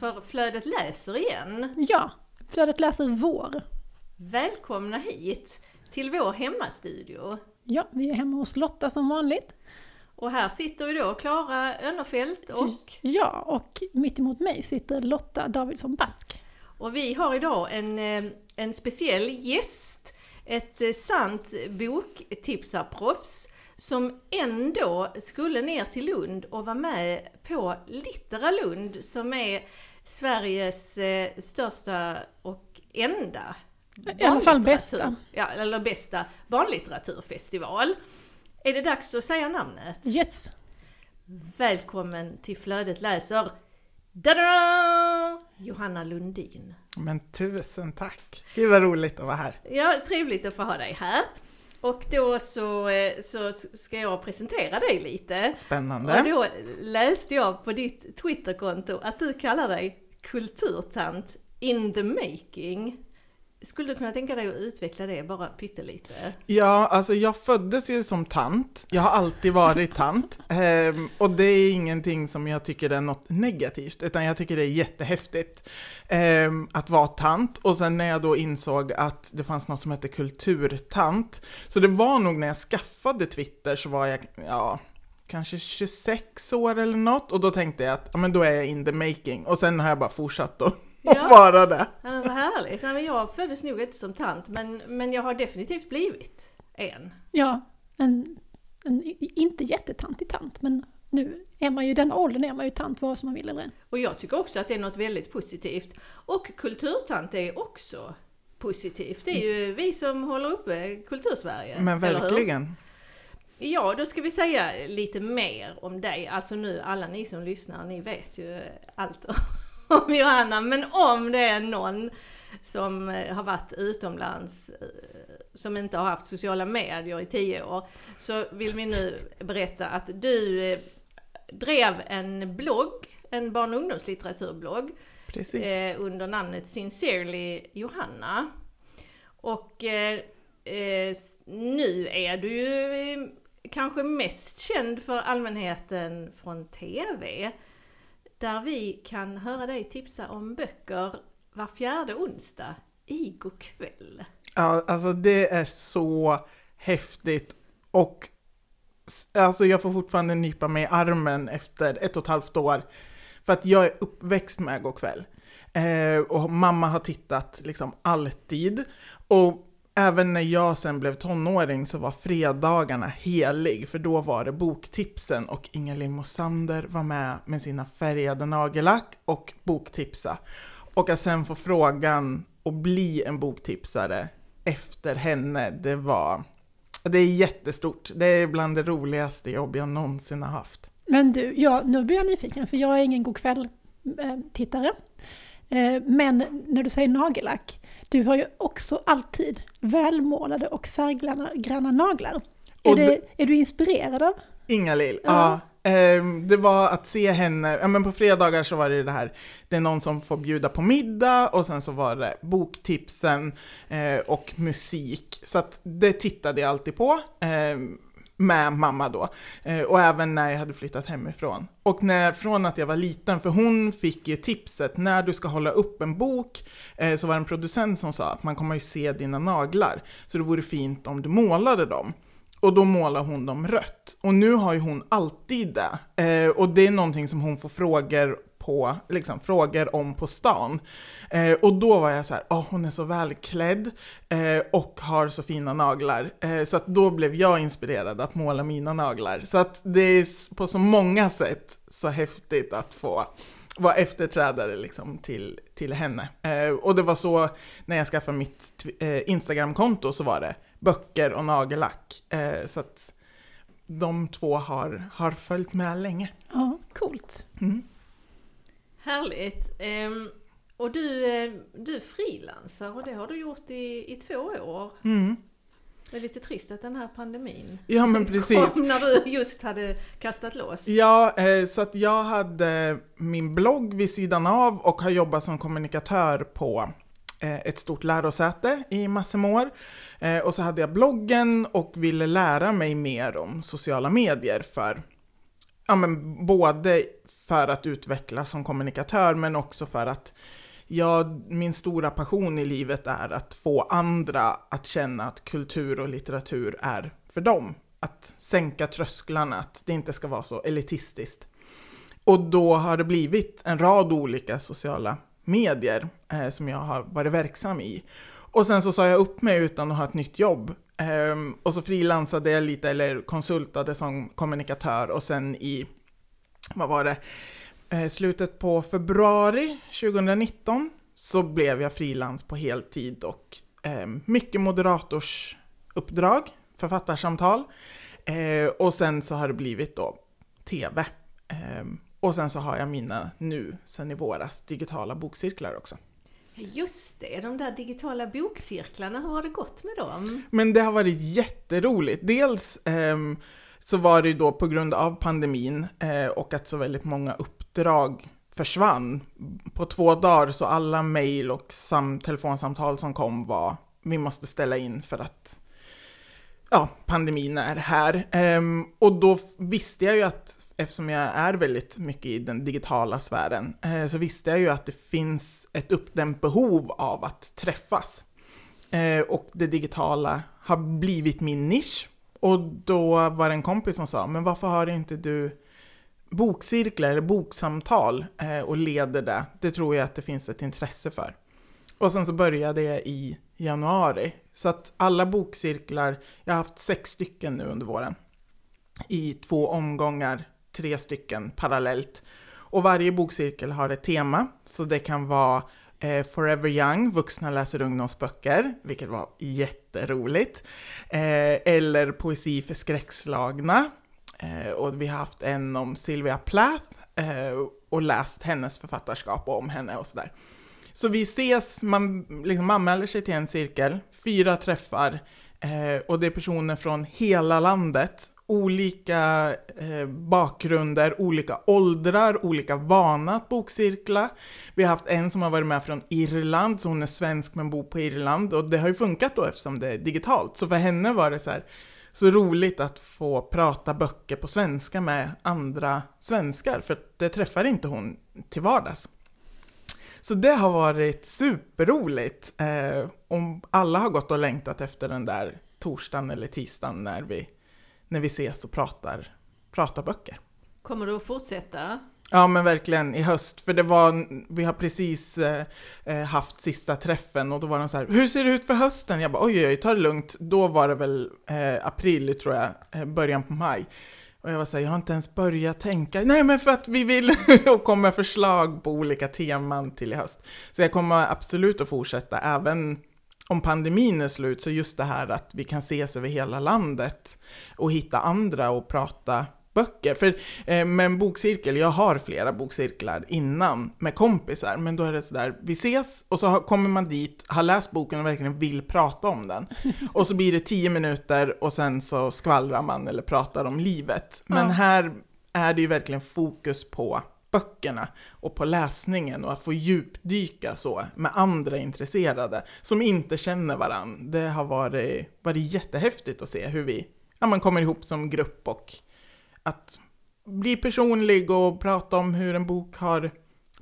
för Flödet läser igen. Ja, Flödet läser vår. Välkomna hit till vår hemmastudio. Ja, vi är hemma hos Lotta som vanligt. Och här sitter ju då Klara Önnerfelt och... Ja, och mitt emot mig sitter Lotta Davidsson Bask. Och vi har idag en, eh, en speciell gäst. Ett eh, sant boktipsarproffs som ändå skulle ner till Lund och vara med på Littera Lund som är Sveriges eh, största och enda I alla fall bästa. Ja, eller bästa barnlitteraturfestival. Är det dags att säga namnet? Yes! Välkommen till Flödet läser da Johanna Lundin. Men tusen tack! Gud vad roligt att vara här. Ja, trevligt att få ha dig här. Och då så, eh, så ska jag presentera dig lite. Och Spännande. då läste jag på ditt Twitterkonto att du kallar dig kulturtant in the making. Skulle du kunna tänka dig att utveckla det bara pyttelite? Ja, alltså jag föddes ju som tant. Jag har alltid varit tant. Ehm, och det är ingenting som jag tycker är något negativt, utan jag tycker det är jättehäftigt ehm, att vara tant. Och sen när jag då insåg att det fanns något som hette kulturtant, så det var nog när jag skaffade Twitter så var jag, ja, kanske 26 år eller något. Och då tänkte jag att, ja men då är jag in the making. Och sen har jag bara fortsatt att Ja. vara det. Ja, men vad härligt! Nej, men jag föddes nog inte som tant, men, men jag har definitivt blivit en. Ja, en, en inte jättetantig tant, men nu är man ju i den åldern är man ju tant vare sig man vill eller ej. Och jag tycker också att det är något väldigt positivt. Och kulturtant är också positivt. Det är ju vi som håller uppe kultursverige. Men verkligen. Ja, då ska vi säga lite mer om dig. Alltså nu, alla ni som lyssnar, ni vet ju allt om Johanna. Men om det är någon som eh, har varit utomlands, eh, som inte har haft sociala medier i tio år, så vill vi nu berätta att du eh, drev en blogg, en barn och ungdomslitteraturblogg, Precis. eh, under namnet Sincerely Johanna. Och eh, eh, nu är du ju kanske mest känd för allmänheten från TV. Där vi kan höra dig tipsa om böcker var fjärde onsdag i kväll. Ja, alltså det är så häftigt och alltså jag får fortfarande nypa mig i armen efter ett och ett halvt år. För att jag är uppväxt med kväll. Eh, och mamma har tittat liksom alltid. Och även när jag sen blev tonåring så var fredagarna helig, för då var det boktipsen och Inga-Lill Mosander var med med sina färgade nagellack och boktipsa. Och att sen få frågan att bli en boktipsare efter henne, det var... Det är jättestort. Det är bland det roligaste jobb jag någonsin har haft. Men du, ja, nu blir jag nyfiken för jag är ingen god kväll-tittare. Eh, eh, men när du säger nagellack, du har ju också alltid välmålade och färggranna naglar. Är, Och det, är du inspirerad av? Inga-Lill, Ja. Ehm, det var att se henne, ja men på fredagar så var det det här, det är någon som får bjuda på middag och sen så var det boktipsen eh, och musik. Så att det tittade jag alltid på med mamma då. Eh, och även när jag hade flyttat hemifrån. Och när, från att jag var liten, för hon fick ju tipset, när du ska hålla upp en bok, eh, så var det en producent som sa att man kommer ju se dina naglar, så det vore fint om du målade dem. Och då målar hon dem rött. Och nu har ju hon alltid det. Eh, och det är någonting som hon får frågor på, liksom frågor om på stan. Eh, och då var jag så här, åh hon är så välklädd eh, och har så fina naglar. Eh, så att då blev jag inspirerad att måla mina naglar. Så att det är på så många sätt så häftigt att få vara efterträdare liksom till, till henne. Eh, och det var så, när jag skaffade mitt eh, Instagramkonto så var det böcker och nagellack. Eh, så att de två har, har följt med länge. Ja, coolt. Mm. Härligt! Ehm, och du, eh, du frilansar och det har du gjort i, i två år. Mm. Det är lite trist att den här pandemin Ja men precis. kom när du just hade kastat loss. Ja, eh, så att jag hade min blogg vid sidan av och har jobbat som kommunikatör på eh, ett stort lärosäte i massor med år. Och så hade jag bloggen och ville lära mig mer om sociala medier för ja, men både för att utvecklas som kommunikatör, men också för att jag, min stora passion i livet är att få andra att känna att kultur och litteratur är för dem. Att sänka trösklarna, att det inte ska vara så elitistiskt. Och då har det blivit en rad olika sociala medier eh, som jag har varit verksam i. Och sen så sa jag upp mig utan att ha ett nytt jobb. Eh, och så frilansade jag lite, eller konsultade som kommunikatör och sen i, vad var det, eh, slutet på februari 2019 så blev jag frilans på heltid och eh, mycket moderatorsuppdrag, författarsamtal. Eh, och sen så har det blivit då TV. Eh, och sen så har jag mina nu, sen i våras, digitala bokcirklar också. Just det, de där digitala bokcirklarna, hur har det gått med dem? Men det har varit jätteroligt. Dels eh, så var det ju då på grund av pandemin eh, och att så väldigt många uppdrag försvann. På två dagar så alla mejl och sam telefonsamtal som kom var vi måste ställa in för att ja, pandemin är här. Ehm, och då visste jag ju att, eftersom jag är väldigt mycket i den digitala sfären, eh, så visste jag ju att det finns ett uppdämt behov av att träffas. Uh, och det digitala har blivit min nisch. Och då var det en kompis som sa, men varför har inte du bokcirklar eller boksamtal eh, och leder det? Det tror jag att det finns ett intresse för. Och sen så började jag i januari. Så att alla bokcirklar, jag har haft sex stycken nu under våren. I två omgångar, tre stycken parallellt. Och varje bokcirkel har ett tema, så det kan vara eh, Forever Young, vuxna läser ungdomsböcker, vilket var jätteroligt. Eh, eller Poesi för skräckslagna. Eh, och vi har haft en om Sylvia Plath eh, och läst hennes författarskap och om henne och sådär. Så vi ses, man liksom anmäler sig till en cirkel, fyra träffar eh, och det är personer från hela landet. Olika eh, bakgrunder, olika åldrar, olika vana att bokcirkla. Vi har haft en som har varit med från Irland, så hon är svensk men bor på Irland och det har ju funkat då eftersom det är digitalt. Så för henne var det så här, så roligt att få prata böcker på svenska med andra svenskar, för det träffar inte hon till vardags. Så det har varit superroligt. Eh, om alla har gått och längtat efter den där torsdagen eller tisdagen när vi, när vi ses och pratar, pratar böcker. Kommer du att fortsätta? Ja men verkligen i höst, för det var, vi har precis eh, eh haft sista träffen och då var de så här, hur ser det ut för hösten? Jag bara oj oj, oj ta det lugnt. Då var det väl eh, april tror jag, eh, början på maj. Och jag var såhär, jag har inte ens börjat tänka. Nej men för att vi vill och komma förslag på olika teman till i höst. Så jag kommer absolut att fortsätta även om pandemin är slut, så just det här att vi kan ses över hela landet och hitta andra och prata böcker. För eh, med en bokcirkel, jag har flera bokcirklar innan med kompisar, men då är det sådär, vi ses och så har, kommer man dit, har läst boken och verkligen vill prata om den. Och så blir det tio minuter och sen så skvallrar man eller pratar om livet. Men ja. här är det ju verkligen fokus på böckerna och på läsningen och att få djupdyka så med andra intresserade som inte känner varandra. Det har varit, varit jättehäftigt att se hur vi ja, man kommer ihop som grupp och att bli personlig och prata om hur en bok har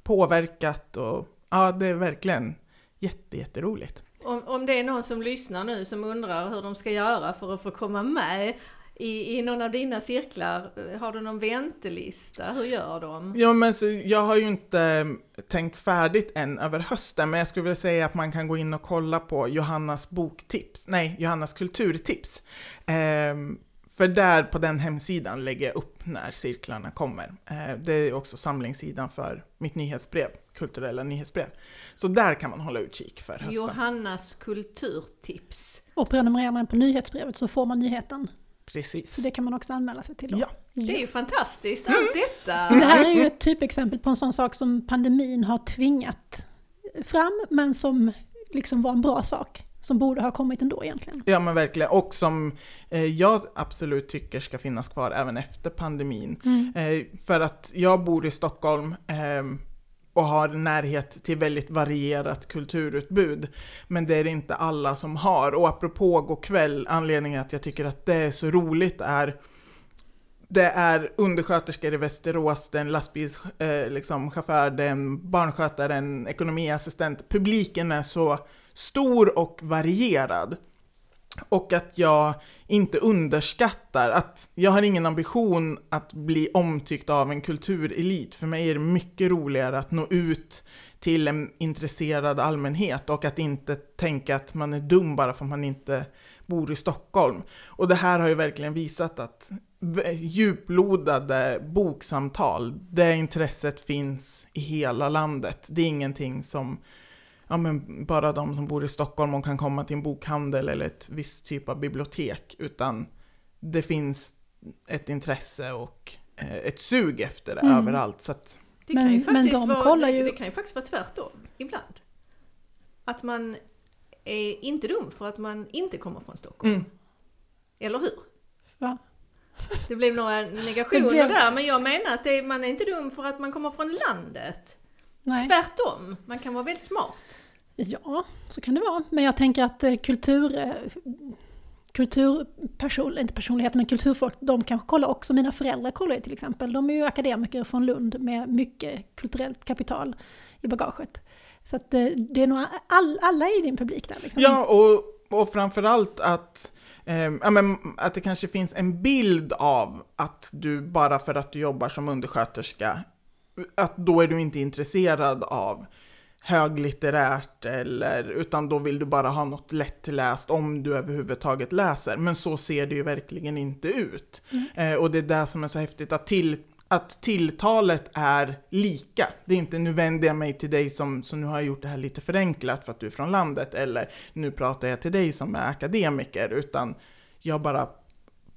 påverkat och ja, det är verkligen jätte, jätteroligt. Om, om det är någon som lyssnar nu som undrar hur de ska göra för att få komma med i, i någon av dina cirklar, har du någon väntelista? Hur gör de? Ja, men så, jag har ju inte tänkt färdigt än över hösten, men jag skulle vilja säga att man kan gå in och kolla på Johannas boktips, nej, Johannas kulturtips. Eh, för där på den hemsidan lägger jag upp när cirklarna kommer. Eh, det är också samlingssidan för mitt nyhetsbrev, kulturella nyhetsbrev. Så där kan man hålla utkik för hösten. Johannas kulturtips. Och prenumererar man på nyhetsbrevet så får man nyheten. Precis. Så det kan man också anmäla sig till då. Ja. Det är ju fantastiskt, allt mm. detta! Det här är ju ett typexempel på en sån sak som pandemin har tvingat fram, men som liksom var en bra sak som borde ha kommit ändå egentligen. Ja men verkligen, och som eh, jag absolut tycker ska finnas kvar även efter pandemin. Mm. Eh, för att jag bor i Stockholm eh, och har närhet till väldigt varierat kulturutbud. Men det är det inte alla som har. Och apropå gå kväll, anledningen att jag tycker att det är så roligt är det är undersköterskor i Västerås, det är en lastbilschaufför, eh, liksom, chaufför, det är en barnskötare, en ekonomiassistent. Publiken är så stor och varierad. Och att jag inte underskattar, att jag har ingen ambition att bli omtyckt av en kulturelit. För mig är det mycket roligare att nå ut till en intresserad allmänhet och att inte tänka att man är dum bara för att man inte bor i Stockholm. Och det här har ju verkligen visat att djuplodade boksamtal, det intresset finns i hela landet. Det är ingenting som ja, men bara de som bor i Stockholm och kan komma till en bokhandel eller ett visst typ av bibliotek, utan det finns ett intresse och eh, ett sug efter det mm. överallt. Så att... det, kan ju faktiskt de vara, ju... det kan ju faktiskt vara tvärtom ibland. Att man är inte dum för att man inte kommer från Stockholm. Mm. Eller hur? Va? Det blev några negationer blev... där, men jag menar att är, man är inte dum för att man kommer från landet. Nej. Tvärtom, man kan vara väldigt smart. Ja, så kan det vara. Men jag tänker att eh, kultur, eh, kulturperson, inte personligheter, men kulturfolk, de kanske kollar också, mina föräldrar kollar ju till exempel, de är ju akademiker från Lund med mycket kulturellt kapital i bagaget. Så att eh, det är nog all, alla i din publik där liksom. Ja, och, och framförallt att eh, ja, men, att det kanske finns en bild av att du bara för att du jobbar som undersköterska att då är du inte intresserad av höglitterärt eller utan då vill du bara ha något lättläst om du överhuvudtaget läser. Men så ser det ju verkligen inte ut. Mm. Eh, och det är det som är så häftigt att, till, att tilltalet är lika. Det är inte nu vänder jag mig till dig som, som nu har gjort det här lite förenklat för att du är från landet eller nu pratar jag till dig som är akademiker utan jag bara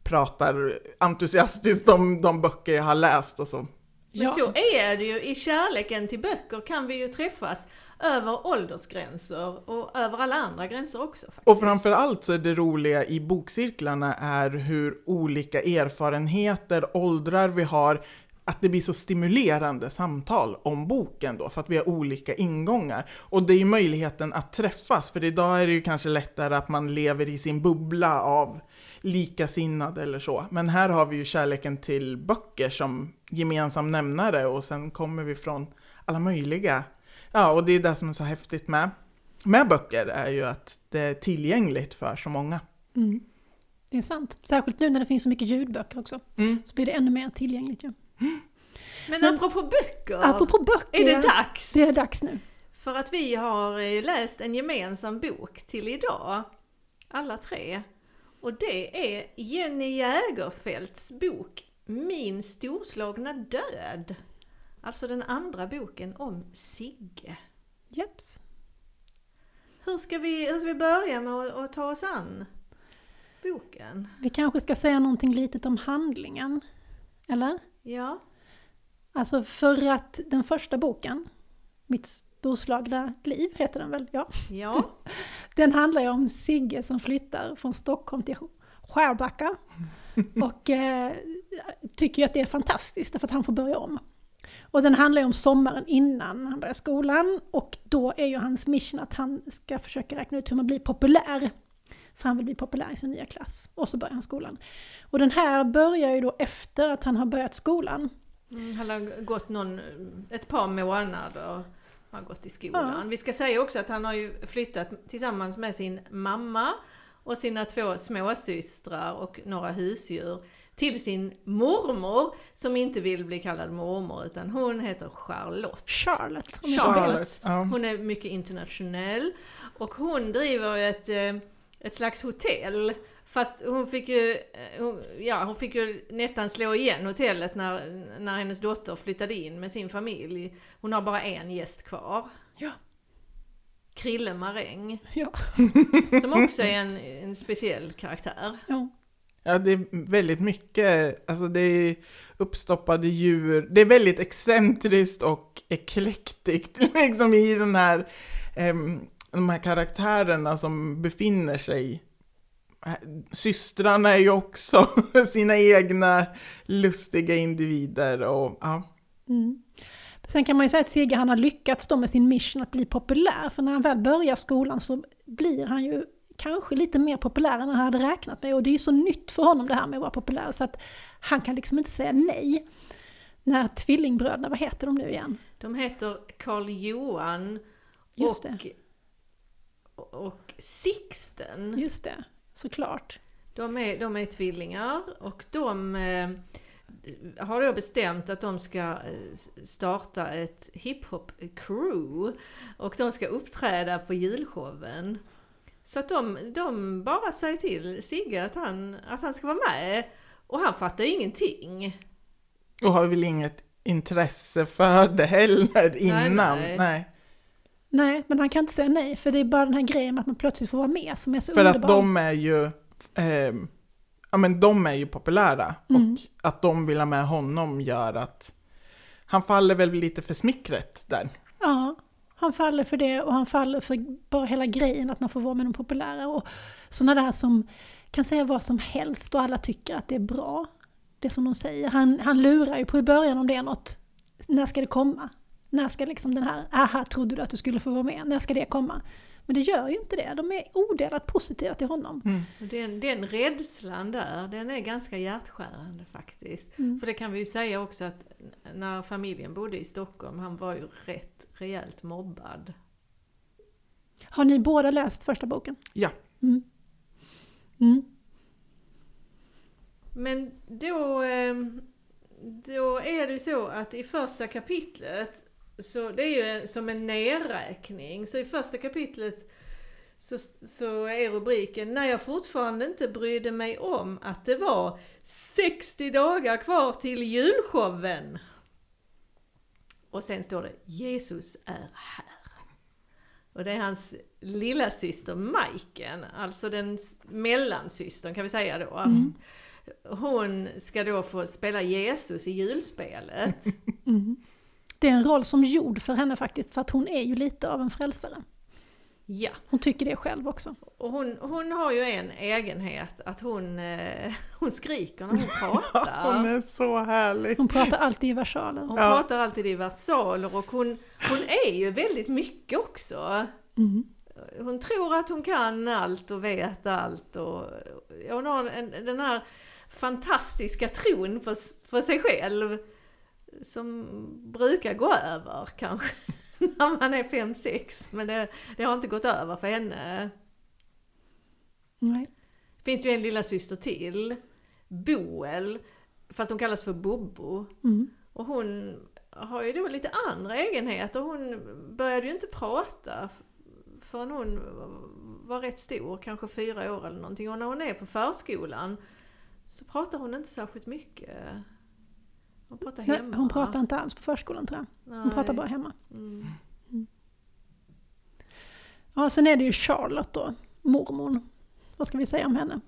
pratar entusiastiskt om de böcker jag har läst och så men ja. så är det ju, i kärleken till böcker kan vi ju träffas över åldersgränser och över alla andra gränser också. Faktiskt. Och framförallt så är det roliga i bokcirklarna är hur olika erfarenheter, åldrar vi har, att det blir så stimulerande samtal om boken då, för att vi har olika ingångar. Och det är ju möjligheten att träffas, för idag är det ju kanske lättare att man lever i sin bubbla av likasinnad eller så. Men här har vi ju kärleken till böcker som gemensam nämnare och sen kommer vi från alla möjliga. Ja, och det är det som är så häftigt med, med böcker är ju att det är tillgängligt för så många. Mm. Det är sant. Särskilt nu när det finns så mycket ljudböcker också. Mm. Så blir det ännu mer tillgängligt ju. Ja. Men, Men apropå böcker, apropå böcker, är det dags? Det är dags nu. För att vi har läst en gemensam bok till idag, alla tre. Och det är Jenny Jägerfeldts bok Min storslagna död. Alltså den andra boken om Sigge. Jeps. Hur ska vi, hur ska vi börja med att, att ta oss an boken? Vi kanske ska säga någonting litet om handlingen, eller? Ja. Alltså för att den första boken, Mitt storslagna liv, heter den väl? Ja. ja. Den handlar ju om Sigge som flyttar från Stockholm till Skärbacka. Och eh, tycker ju att det är fantastiskt, för att han får börja om. Och den handlar ju om sommaren innan han börjar skolan, och då är ju hans mission att han ska försöka räkna ut hur man blir populär. För han vill bli populär i sin nya klass. Och så börjar han skolan. Och den här börjar ju då efter att han har börjat skolan. Mm, han har gått någon, ett par månader har gått i skolan. Ja. Vi ska säga också att han har ju flyttat tillsammans med sin mamma och sina två småsystrar och några husdjur till sin mormor som inte vill bli kallad mormor utan hon heter Charlotte. Charlotte. Hon är, Charlotte. Hon är mycket internationell och hon driver ett, eh, ett slags hotell Fast hon fick ju, eh, ja, hon fick ju nästan slå igen hotellet när, när hennes dotter flyttade in med sin familj. Hon har bara en gäst kvar. Ja. Krille Maräng. Ja. Som också är en, en speciell karaktär. Ja. Ja, det är väldigt mycket, alltså det är uppstoppade djur, det är väldigt excentriskt och eklektiskt liksom i den här, eh, de här karaktärerna som befinner sig systrarna är ju också sina egna lustiga individer och ja. Mm. Sen kan man ju säga att Sigge han har lyckats då med sin mission att bli populär, för när han väl börjar skolan så blir han ju kanske lite mer populär än han hade räknat med. Och det är ju så nytt för honom det här med att vara populär så att han kan liksom inte säga nej. När tvillingbröderna, vad heter de nu igen? De heter Karl Johan Just och, och Sixten. Just det, såklart. De är, de är tvillingar och de eh, har då bestämt att de ska eh, starta ett hiphop-crew och de ska uppträda på julshowen. Så att de, de bara säger till Sigge att han, att han ska vara med och han fattar ingenting. Och har väl inget intresse för det heller innan. nej. nej. Nej, men han kan inte säga nej, för det är bara den här grejen med att man plötsligt får vara med som är så För att underbar. de är ju, eh, ja men de är ju populära Mm. och att de vill ha med honom gör att han faller väl lite för smickret där. Ja, han faller för det och han faller för bara hela grejen att man får vara med de populära. Och sådana där som kan säga vad som helst och alla tycker att det är bra. Det som de säger. Han, han lurar ju på i början om det är något. När ska det komma? När ska liksom den här, aha, trodde du att du skulle få vara med? När ska det komma? Men det gör ju inte det. De är odelat positiva till honom. Och den, den rädslan där, den är ganska hjärtskärande faktiskt. Mm. För det kan vi ju säga också att när familjen bodde i Stockholm, han var ju rätt rejält mobbad. Har ni båda läst första boken? Ja. Mm. Mm. Men då, eh, då är det ju så att i första kapitlet, så det är ju en- som en nedräkning, så i första kapitlet så, så är rubriken När jag fortfarande inte brydde mig om att det var 60 dagar kvar till julshowen. Och sen står det Jesus är här. Och det är hans lilla syster Majken, alltså den mellansystern kan vi säga då. Mm. Hon ska då få spela Jesus i julspelet. Mm. Det är en roll som gjord för henne faktiskt, för att hon är ju lite av en frälsare. Ja, Hon tycker det själv också. och hon, hon har ju en egenhet att hon, eh, hon skriker när hon pratar. Hon är så härlig. Hon pratar alltid i versaler. Hon Ja. pratar alltid i versaler och hon, hon är ju väldigt mycket också. Mm. Hon tror att hon kan allt och vet allt och hon har en, den här fantastiska tron på, på sig själv som brukar gå över kanske när man är 5-6 men det, det har inte gått över för henne. Nej. Det finns ju en lilla syster till, Boel, fast hon kallas för Bobo. Mm. Och hon har ju då lite andra egenheter. Hon började ju inte prata förrän hon var rätt stor, kanske fyra år eller någonting. Och när hon är på förskolan så pratar hon inte särskilt mycket. Hon pratar Nej, hemma. hon pratar inte alls på förskolan tror jag. Hon Nej. pratar bara hemma. Mm. Ja, sen är det ju Charlotte då, mormor. Vad ska vi säga om henne?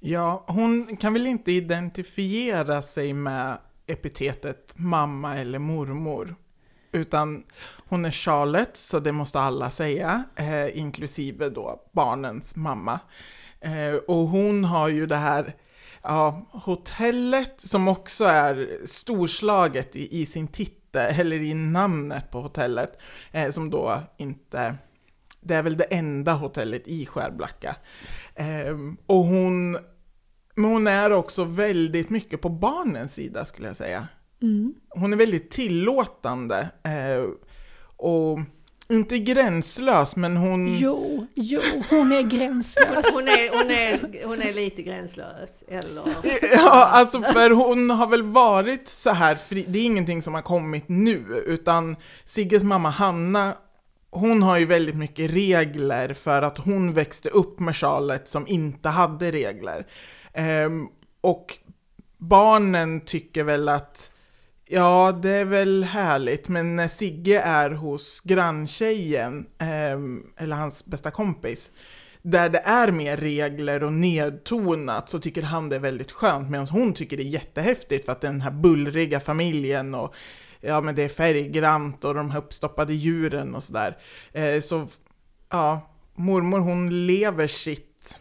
Ja, hon kan väl inte identifiera sig med epitetet mamma eller mormor. Utan hon är Charlotte, så det måste alla säga, eh, inklusive då barnens mamma. Eh, och hon har ju det här ja, hotellet som också är storslaget i, i sin titel, eller i namnet på hotellet, eh, som då inte, det är väl det enda hotellet i Skärblacka. Ehm, och hon, men hon är också väldigt mycket på barnens sida skulle jag säga. Mm. Hon är väldigt tillåtande. eh, och inte gränslös, men hon... Jo, jo, hon är gränslös. Hon, är, hon, är, hon är lite gränslös, eller? Ja, alltså för hon har väl varit så här fri, det är ingenting som har kommit nu, utan Sigges mamma Hanna, hon har ju väldigt mycket regler för att hon växte upp med Charlotte som inte hade regler. Ehm, och barnen tycker väl att Ja, det är väl härligt, men när Sigge är hos granntjejen, ehm, eller hans bästa kompis, där det är mer regler och nedtonat så tycker han det är väldigt skönt medan hon tycker det är jättehäftigt för att den här bullriga familjen och ja men det är färggrant och de här uppstoppade djuren och sådär. Eh, så ja, mormor hon lever sitt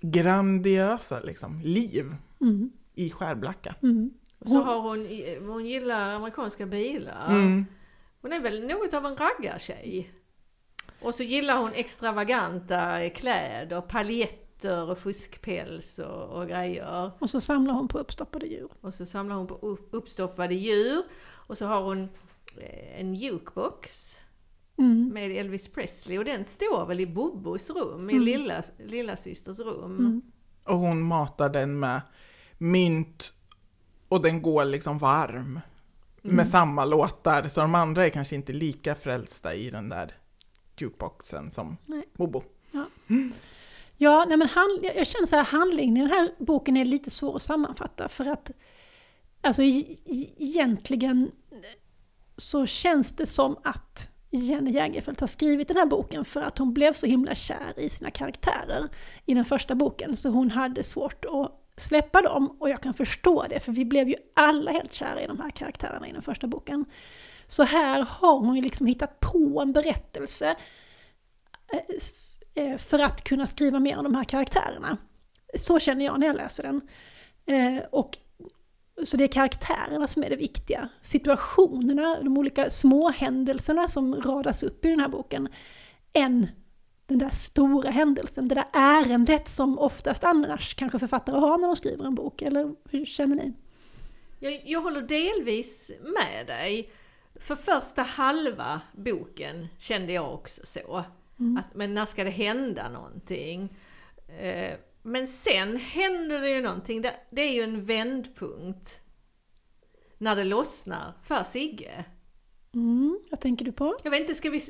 grandiösa liksom, liv Mm. i Skärblacka. Mm. Och så har hon, hon gillar amerikanska bilar. Mm. Hon är väl något av en raggartjej? Och så gillar hon extravaganta kläder, paljetter och fuskpäls och, och grejer. Och så samlar hon på uppstoppade djur. Och så samlar hon på upp- uppstoppade djur. Och så har hon eh, en jukebox Mm. med Elvis Presley och den står väl i Bobos rum, i Mm. lilla, lilla systers rum. Mm. Och hon matar den med mynt och den går liksom varm. Mm. Med samma låtar, så de andra är kanske inte lika frälsta i den där jukeboxen som Nej. Bobo. Ja, nej men hand, jag känner så här, handlingen i den här boken är lite svår att sammanfatta för att alltså egentligen så känns det som att Jenny Jägerfeldt har skrivit den här boken för att hon blev så himla kär i sina karaktärer i den första boken så hon hade svårt att släppa dem och jag kan förstå det för vi blev ju alla helt kära i de här karaktärerna i den första boken. Så här har hon ju liksom hittat på en berättelse eh, eh, för att kunna skriva mer om de här karaktärerna. Så känner jag när jag läser den. Eh, och så det är karaktärerna som är det viktiga. Situationerna, de olika små händelserna som radas upp i den här boken. Än den där stora händelsen, det där ärendet som oftast annars kanske författare har när de skriver en bok. Eller hur känner ni? Jag, jag håller delvis med dig. För första halva boken kände jag också så. Att, men när ska det hända någonting? Eh, men sen händer det ju någonting. Det, det är ju en vändpunkt. När det lossnar för Sigge. Mm, vad tänker du på? Jag vet inte, ska vi,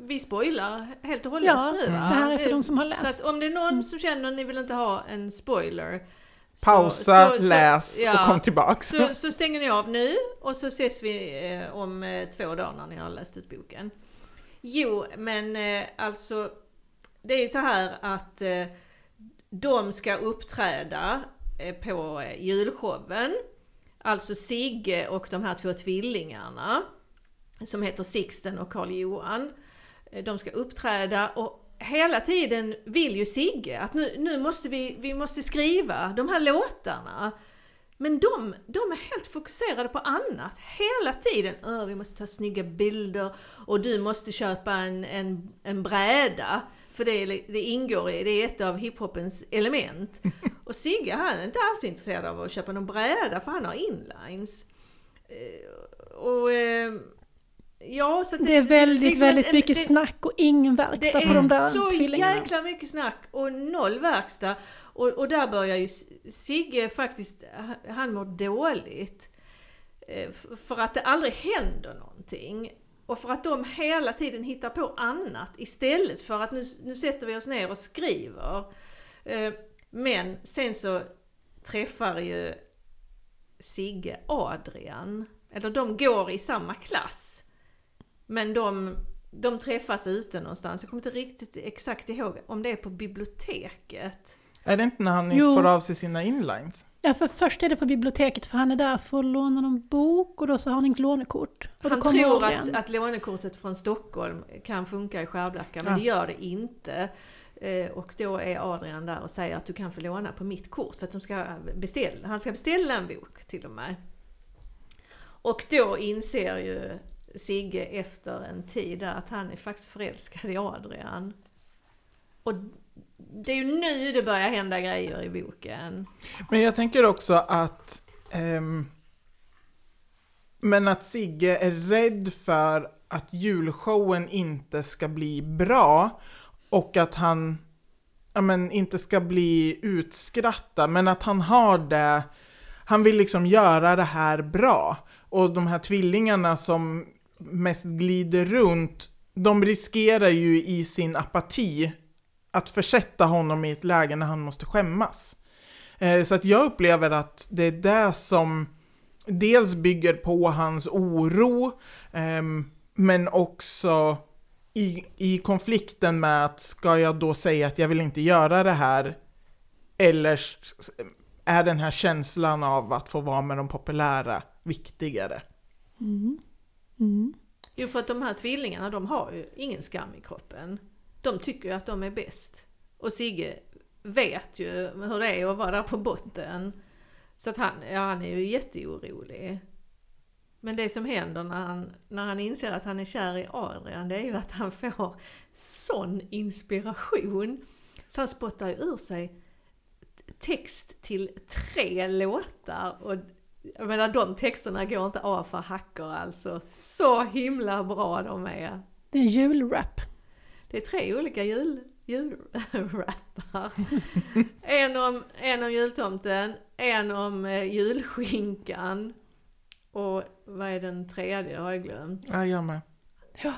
vi spoilar helt och hållet Ja, nu det va? här är för de som har Så läst. att om det är någon som känner att ni vill inte ha en spoiler. så- Pausa, så- så- läs ja. och kom tillbaks. Så, så stänger ni av nu och så ses vi eh, om eh, två dagar när ni har läst ut boken. Jo, men eh, alltså det är ju så här att de ska uppträda på julshowen. Alltså Sigge och de här två tvillingarna som heter Sixten och Karl Johan. Eh, De ska uppträda och hela tiden vill ju Sigge att nu, nu måste vi, vi måste skriva de här låtarna. Men de, de är helt fokuserade på annat hela tiden. Öh, vi måste ta snygga bilder och du måste köpa en, en, en bräda. För det, det ingår i, det är ett av hiphopens element. Och Sigge han är inte alls intresserad av att köpa någon bräda för han har inlines. Eh, Och eh, ja, så att Det är väldigt, liksom väldigt en- mycket det- snack och ingen verkstad det på de är där så tvillingarna. jäkla mycket snack och noll verkstad. Och, och där börjar ju Sigge faktiskt, han mår dåligt. Eh, För att det aldrig händer någonting. Och för att de hela tiden hittar på annat istället för att nu, nu sätter vi oss ner och skriver. Eh, Men sen så träffar ju Sigge Adrian. Eller de går i samma klass. Men de, de träffas ute någonstans. Jag kommer inte riktigt exakt ihåg om det är på biblioteket. Är det inte när han Jo. inte får av sig sina inlines? Ja, för först är det på biblioteket för han är där för att låna någon bok och då så har han ett lånekort. Han tror att, att lånekortet från Stockholm kan funka i Skärblacka, men Ja. det gör det inte. Eh, Och då är Adrian där och säger att du kan få låna på mitt kort för att de ska beställa, han ska beställa en bok till och med. Och då inser ju Sigge efter en tid där att han är faktiskt förälskad i Adrian. Och det är ju nu det börjar hända grejer i boken. Men jag tänker också att ehm, men att Sigge är rädd för att julshowen inte ska bli bra och att han ja, men, inte ska bli utskrattad, men att han har det, han vill liksom göra det här bra. Och de här tvillingarna som mest glider runt, de riskerar ju i sin apati att försätta honom i ett läge när han måste skämmas. Eh, så att jag upplever att det är det som dels bygger på hans oro, ehm, men också i, i konflikten med att ska jag då säga att jag vill inte göra det här, eller är den här känslan av att få vara med de populära viktigare? Mm. Mm. Jo, för att de här tvillingarna, de har ju ingen skam i kroppen. De tycker ju att de är bäst. Och Sigge vet ju hur det är att vara där på botten. Så att han, ja, han är ju jätteorolig. Men det som händer när han, när han inser att han är kär i Adrian, det är ju att han får sån inspiration. Så han spottar ju ur sig text till tre låtar. Och jag menar de texterna går inte av för hackor alltså. Så himla bra de är. Det är en julrap. Det är tre olika jul, julrappar. en, om, en om jultomten, en om eh, julskinkan och vad är den tredje har jag glömt. Ja, jag med. Ja.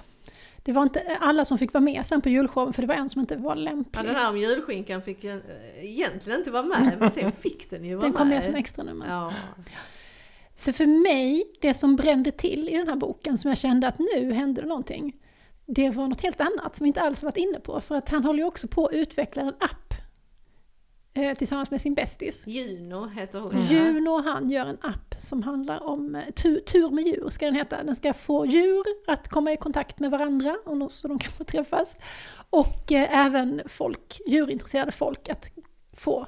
Det var inte alla som fick vara med sen på julshowen för det var en som inte var lämplig. Ja, den här om julskinkan fick eh, egentligen inte vara med men sen fick den ju vara Den kom med med. som extra nummer. Ja. Så för mig, det som brände till i den här boken, som jag kände att nu hände det någonting, det var något helt annat som vi inte alls varit inne på. För att han håller ju också på att utveckla en app eh, tillsammans med sin bästis. Juno heter hon. Juno och han gör en app som handlar om eh, tur, tur med djur, ska den heta. Den ska få djur att komma i kontakt med varandra och så de kan få träffas. Och eh, även folk, djurintresserade folk att få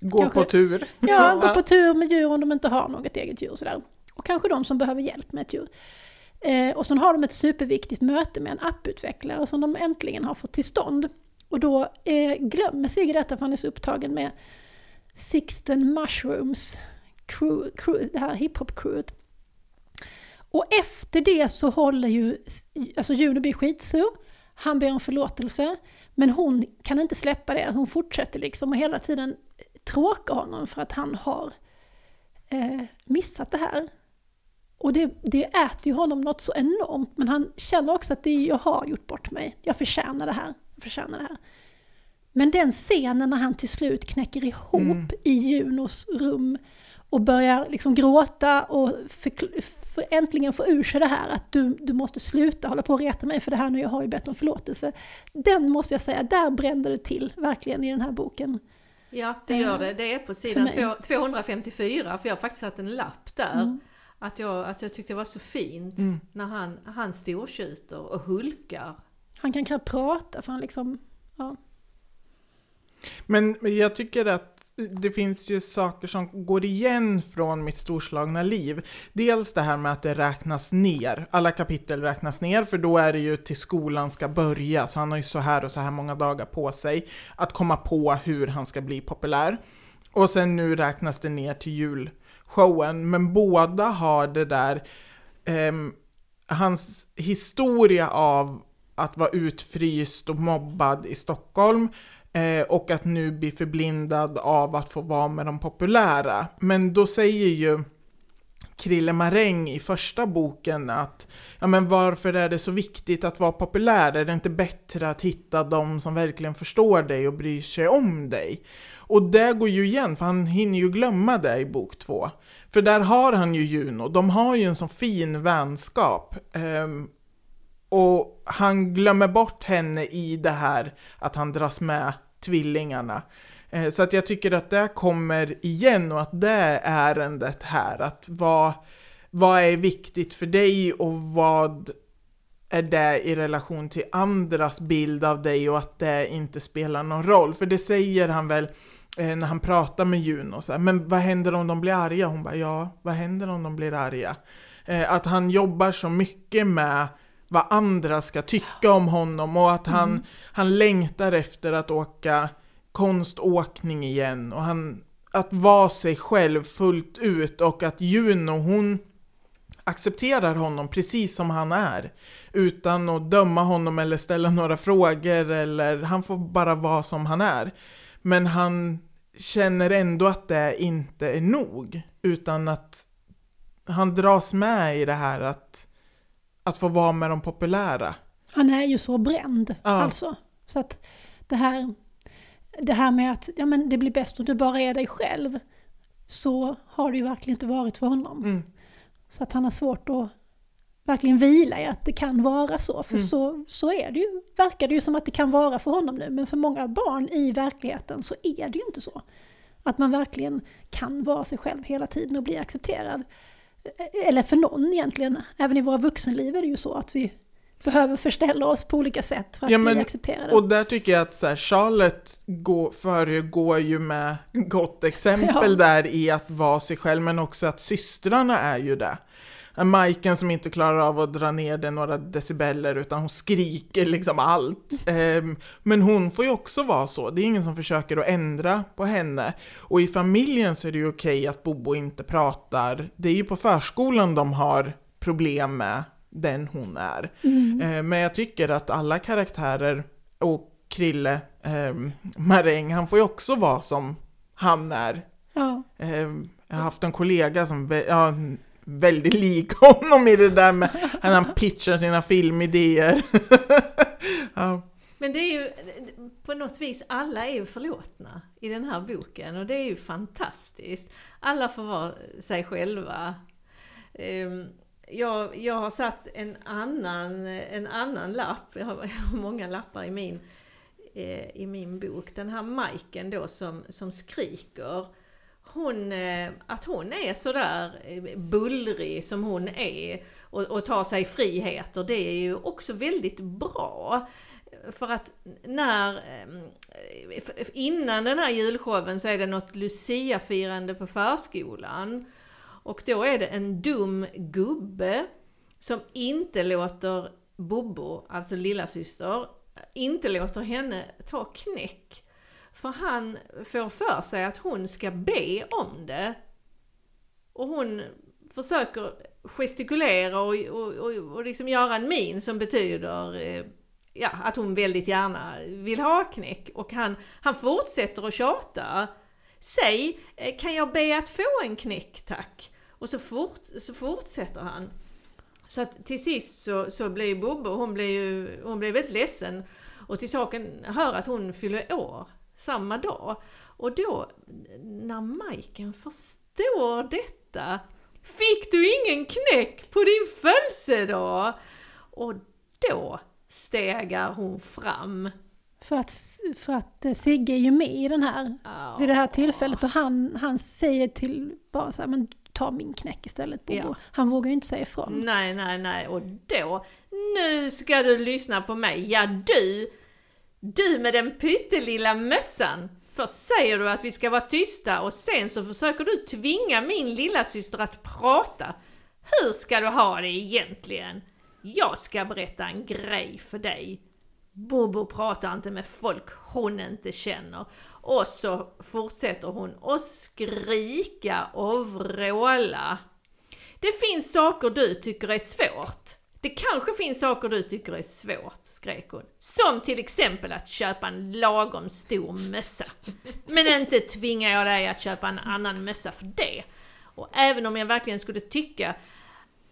Gå Kanske- på tur. Ja, gå på tur med djur om de inte har något eget djur sådär. Och kanske de som behöver hjälp med ett djur. Eh, och sen har de ett superviktigt möte med en apputvecklare som de äntligen har fått till stånd. Och då eh, glömmer Sigge detta för han är så upptagen med Sixten Mushrooms, crew, crew, det här hiphop-crewet. Och efter det så håller ju, alltså Juno blir skitsur, han ber om förlåtelse, men hon kan inte släppa det, hon fortsätter liksom och hela tiden tråka honom för att han har eh, missat det här. Och det, det äter ju honom något så enormt, men han känner också att det jag har gjort bort mig, jag förtjänar det här, jag förtjänar det här. Men den scenen när han till slut knäcker ihop Mm. i Junos rum och börjar liksom gråta och för äntligen få ur sig det här att du, du måste sluta hålla på och reta mig för det här nu, jag har ju bett om förlåtelse. Den måste jag säga, där brände det till verkligen i den här boken. Ja, det gör det. Det är på sidan mig. två- 254, för jag har faktiskt satt en lapp där. Mm. Att, jag, att jag tyckte det var så fint Mm. när han, han stortjuter och hulkar. Han kan knappt prata för han liksom, ja. Men jag tycker att det finns ju saker som går igen från mitt storslagna liv. Dels det här med att det räknas ner. Alla kapitel räknas ner för då är det ju till skolan ska börja. Så han har ju så här och så här många dagar på sig att komma på hur han ska bli populär. Och sen nu räknas det ner till julshowen. Men båda har det där, eh, hans historia av att vara utfryst och mobbad i Stockholm eh, Eh, och att nu bli förblindad av att få vara med de populära. Men då säger ju Krille Maräng i första boken att ja men varför är det så viktigt att vara populär? Är det inte bättre att hitta de som verkligen förstår dig och bryr sig om dig? Och det går ju igen, för han hinner ju glömma det i bok två. För där har han ju Juno, de har ju en sån fin vänskap. Um, och han glömmer bort henne i det här att han dras med tvillingarna. Eh, så att jag tycker att det kommer igen och att det är ärendet här. Att vad, vad är viktigt för dig och vad är det i relation till andras bild av dig och att det inte spelar någon roll. För det säger han väl eh, när han pratar med Juno. Så här, Men vad händer om de blir arga? Hon bara ja, vad händer om de blir arga? Eh, Att han jobbar så mycket med vad andra ska tycka om honom och att han, han längtar efter att åka konståkning igen och han, att vara sig själv fullt ut och att Juno hon accepterar honom precis som han är utan att döma honom eller ställa några frågor eller han får bara vara som han är. Men han känner ändå att det inte är nog utan att han dras med i det här att, att få vara med de populära. Han är ju så bränd Ja. alltså. Så att det här, det här med att ja, men det blir bäst om du bara är dig själv. Så har det ju verkligen inte varit för honom. Mm. Så att han har svårt att verkligen vila i att det kan vara så. För Mm. så, så är det ju, verkar det ju som att det kan vara för honom nu. Men för många barn i verkligheten så är det ju inte så. Att man verkligen kan vara sig själv hela tiden och bli accepterad. Eller för någon egentligen. Även i våra vuxenliv är det ju så att vi behöver förställa oss på olika sätt för att Ja, men- bli accepterade. Och där tycker jag att så här, Charlotte går, föregår ju med gott exempel Ja. där i att vara sig själv, men också att systrarna är ju det. Majken som inte klarar av att dra ner det några decibeller utan hon skriker liksom allt. Ehm, men hon får ju också vara så, det är ingen som försöker att ändra på henne. Och i familjen så är det ju okej att Bobo inte pratar, det är ju på förskolan de har problem med den hon är. Mm. Ehm, men jag tycker att alla karaktärer, och Krille, um, Maräng, han får ju också vara som han är. Ja. Ehm, jag har haft en kollega som ja, väldigt lik honom i det där med när han pitchar sina filmidéer. ja. Men det är ju, på något vis, alla är ju förlåtna i den här boken och det är ju fantastiskt. Alla får vara sig själva. Ehm, jag, jag har satt en annan, en annan lapp, jag har, jag har många lappar i min, eh, i min bok. Den här Majken då som, som skriker. Hon, eh, att hon är sådär eh, bullrig som hon är och, och tar sig friheter, det är ju också väldigt bra. För att när, eh, innan den här julshowen så är det något luciafirande på förskolan. Och då är det en dum gubbe som inte låter Bobo, alltså lilla syster, inte låter henne ta knäck. För han får för sig att hon ska be om det. Och hon försöker gestikulera och, och, och, och liksom göra en min som betyder eh, ja, att hon väldigt gärna vill ha knäck. Och han, han fortsätter att tjata. Säg, eh, kan jag be att få en knäck tack? Och så, fort, så fortsätter han. Så att till sist så, så blir Bobbo, hon blir ju hon blir väldigt ledsen. Och till saken hör att hon fyller år samma dag. Och då, när Majken förstår detta, fick du ingen knäck på din födelsedag? Och då stegar hon fram. För att, för att eh, Sigge är ju med i den här, vid det här tillfället och han, han säger till bara så här, men ta min knäck istället Bobo. Ja. Han vågar ju inte säga ifrån. Nej, nej, nej. Och då, nu ska du lyssna på mig. Ja, du! Du med den pyttelilla mössan! Först säger du att vi ska vara tysta och sen så försöker du tvinga min lilla syster att prata. Hur ska du ha det egentligen? Jag ska berätta en grej för dig. Bobo pratar inte med folk hon inte känner. Och så fortsätter hon att skrika och vråla. Det finns saker du tycker är svårt. Det kanske finns saker du tycker är svårt, skrek hon. Som till exempel att köpa en lagom stor mössa. Men inte tvingar jag dig att köpa en annan mössa för det. Och även om jag verkligen skulle tycka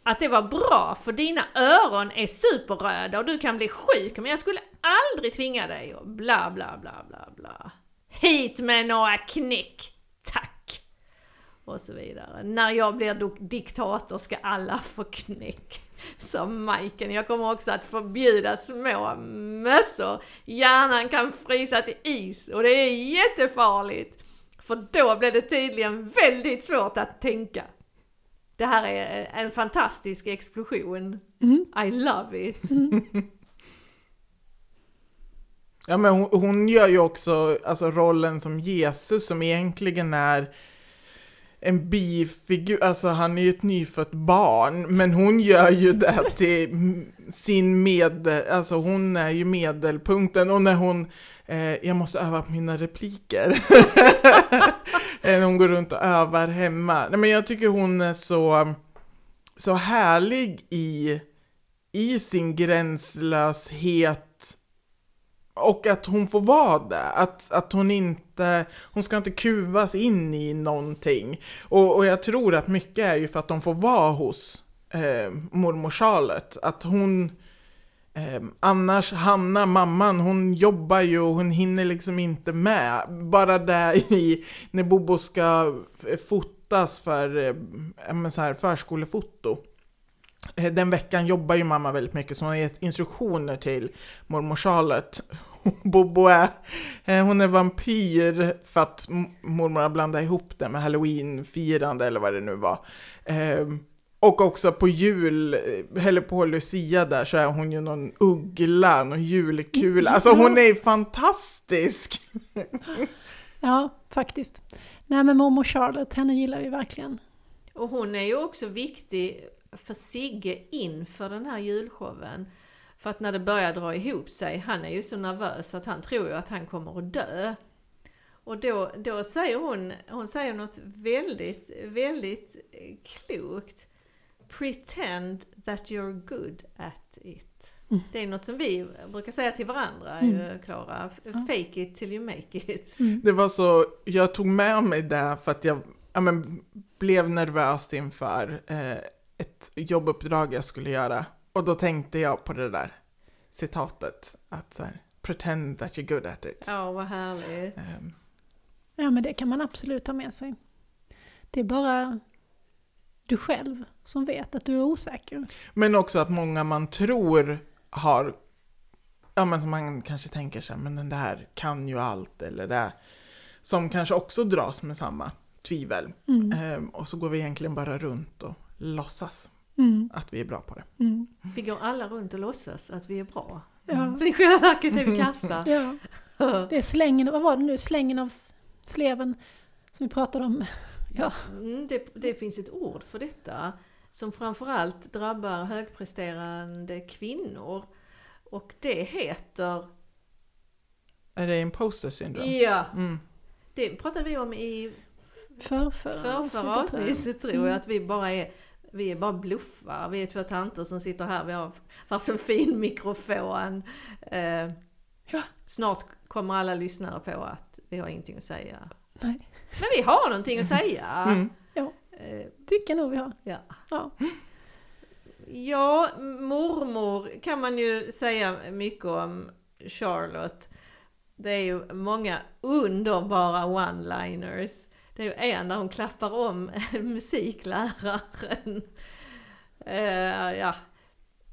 att det var bra för dina öron är superröda och du kan bli sjuk men jag skulle aldrig tvinga dig och bla bla bla bla bla. Hit med några knäck, tack! Och så vidare. När jag blir diktator ska alla få knäck. Som Majken. Jag kommer också att förbjuda små mössor. Hjärnan kan frysa till is och det är jättefarligt. För då blir det tydligen väldigt svårt att tänka. Det här är en fantastisk explosion. Mm. I love it. Ja men hon, hon gör ju också alltså, rollen som Jesus som egentligen är en bifigur, alltså han är ju ett nyfött barn, men hon gör ju det till sin medel, alltså hon är ju medelpunkten. Och när hon, eh, jag måste öva på mina repliker, eh, när hon går runt och övar hemma. Nej men jag tycker hon är så, så härlig i, i sin gränslöshet. Och att hon får vara det, att, att hon inte, hon ska inte kuvas in i någonting. Och, och jag tror att mycket är ju för att de får vara hos eh, mormor Charlotte, att hon eh, annars, Hanna, mamman, hon jobbar ju och hon hinner liksom inte med. Bara där i, när Bobo ska fotas för eh, ja, men så här, förskolefoto. Eh, den veckan jobbar ju mamma väldigt mycket så hon har gett instruktioner till mormor Charlotte. Bobo är, eh, hon är vampyr för att mormor har blandat ihop det med halloween-firande eller vad det nu var. Eh, och också på jul, eh, eller på Lucia där så är hon ju någon uggla, någon julkula. Alltså hon är fantastisk! Ja, faktiskt. Nej men mormor Charlotte, henne gillar vi verkligen. Och hon är ju också viktig för Sigge inför den här julshowen. För att när det börjar dra ihop sig, han är ju så nervös att han tror ju att han kommer att dö. Och då, då säger hon, hon säger något väldigt, väldigt klokt. Pretend that you're good at it. Mm. Det är något som vi brukar säga till varandra, Mm. ju, Klara. Fake it till you make it. Mm. Det var så, jag tog med mig det för att jag ja, men, blev nervös inför eh, ett jobbuppdrag jag skulle göra. Och då tänkte jag på det där citatet, att så här, pretend that you're good at it. Ja, vad härligt. Ehm, Ja, men det kan man absolut ta med sig. Det är bara du själv som vet att du är osäker. Men också att många man tror har, ja men som man kanske tänker sig, men den där kan ju allt, eller det, som kanske också dras med samma tvivel. Mm. Ehm, och så går vi egentligen bara runt och låtsas Mm. att vi är bra på det. Mm. Vi går alla runt och låtsas att vi är bra. Ja. För i själva verket är vi kassa. ja, det är slängen, vad var det nu, slängen av sleven som vi pratade om. Ja, Mm, det, det finns ett ord för detta som framförallt drabbar högpresterande kvinnor. Och det heter... Är det imposter syndrome? Ja, Mm. det pratade vi om i förrförra förrförra avsnittet, tror jag. avsnittet tror Mm. jag. Att vi bara är, vi är bara bluffar. Vi är två tanter som sitter här. Vi har varsin fin mikrofon. Eh, Ja. Snart kommer alla lyssnare på att vi har ingenting att säga. Nej. Men vi har någonting att säga. Mm. Eh, Tycker nog vi har. Ja. Ja. Ja, mormor kan man ju säga mycket om Charlotte. Det är ju många underbara one-liners. Det är ju en där hon klappar om musikläraren. Eh, ja.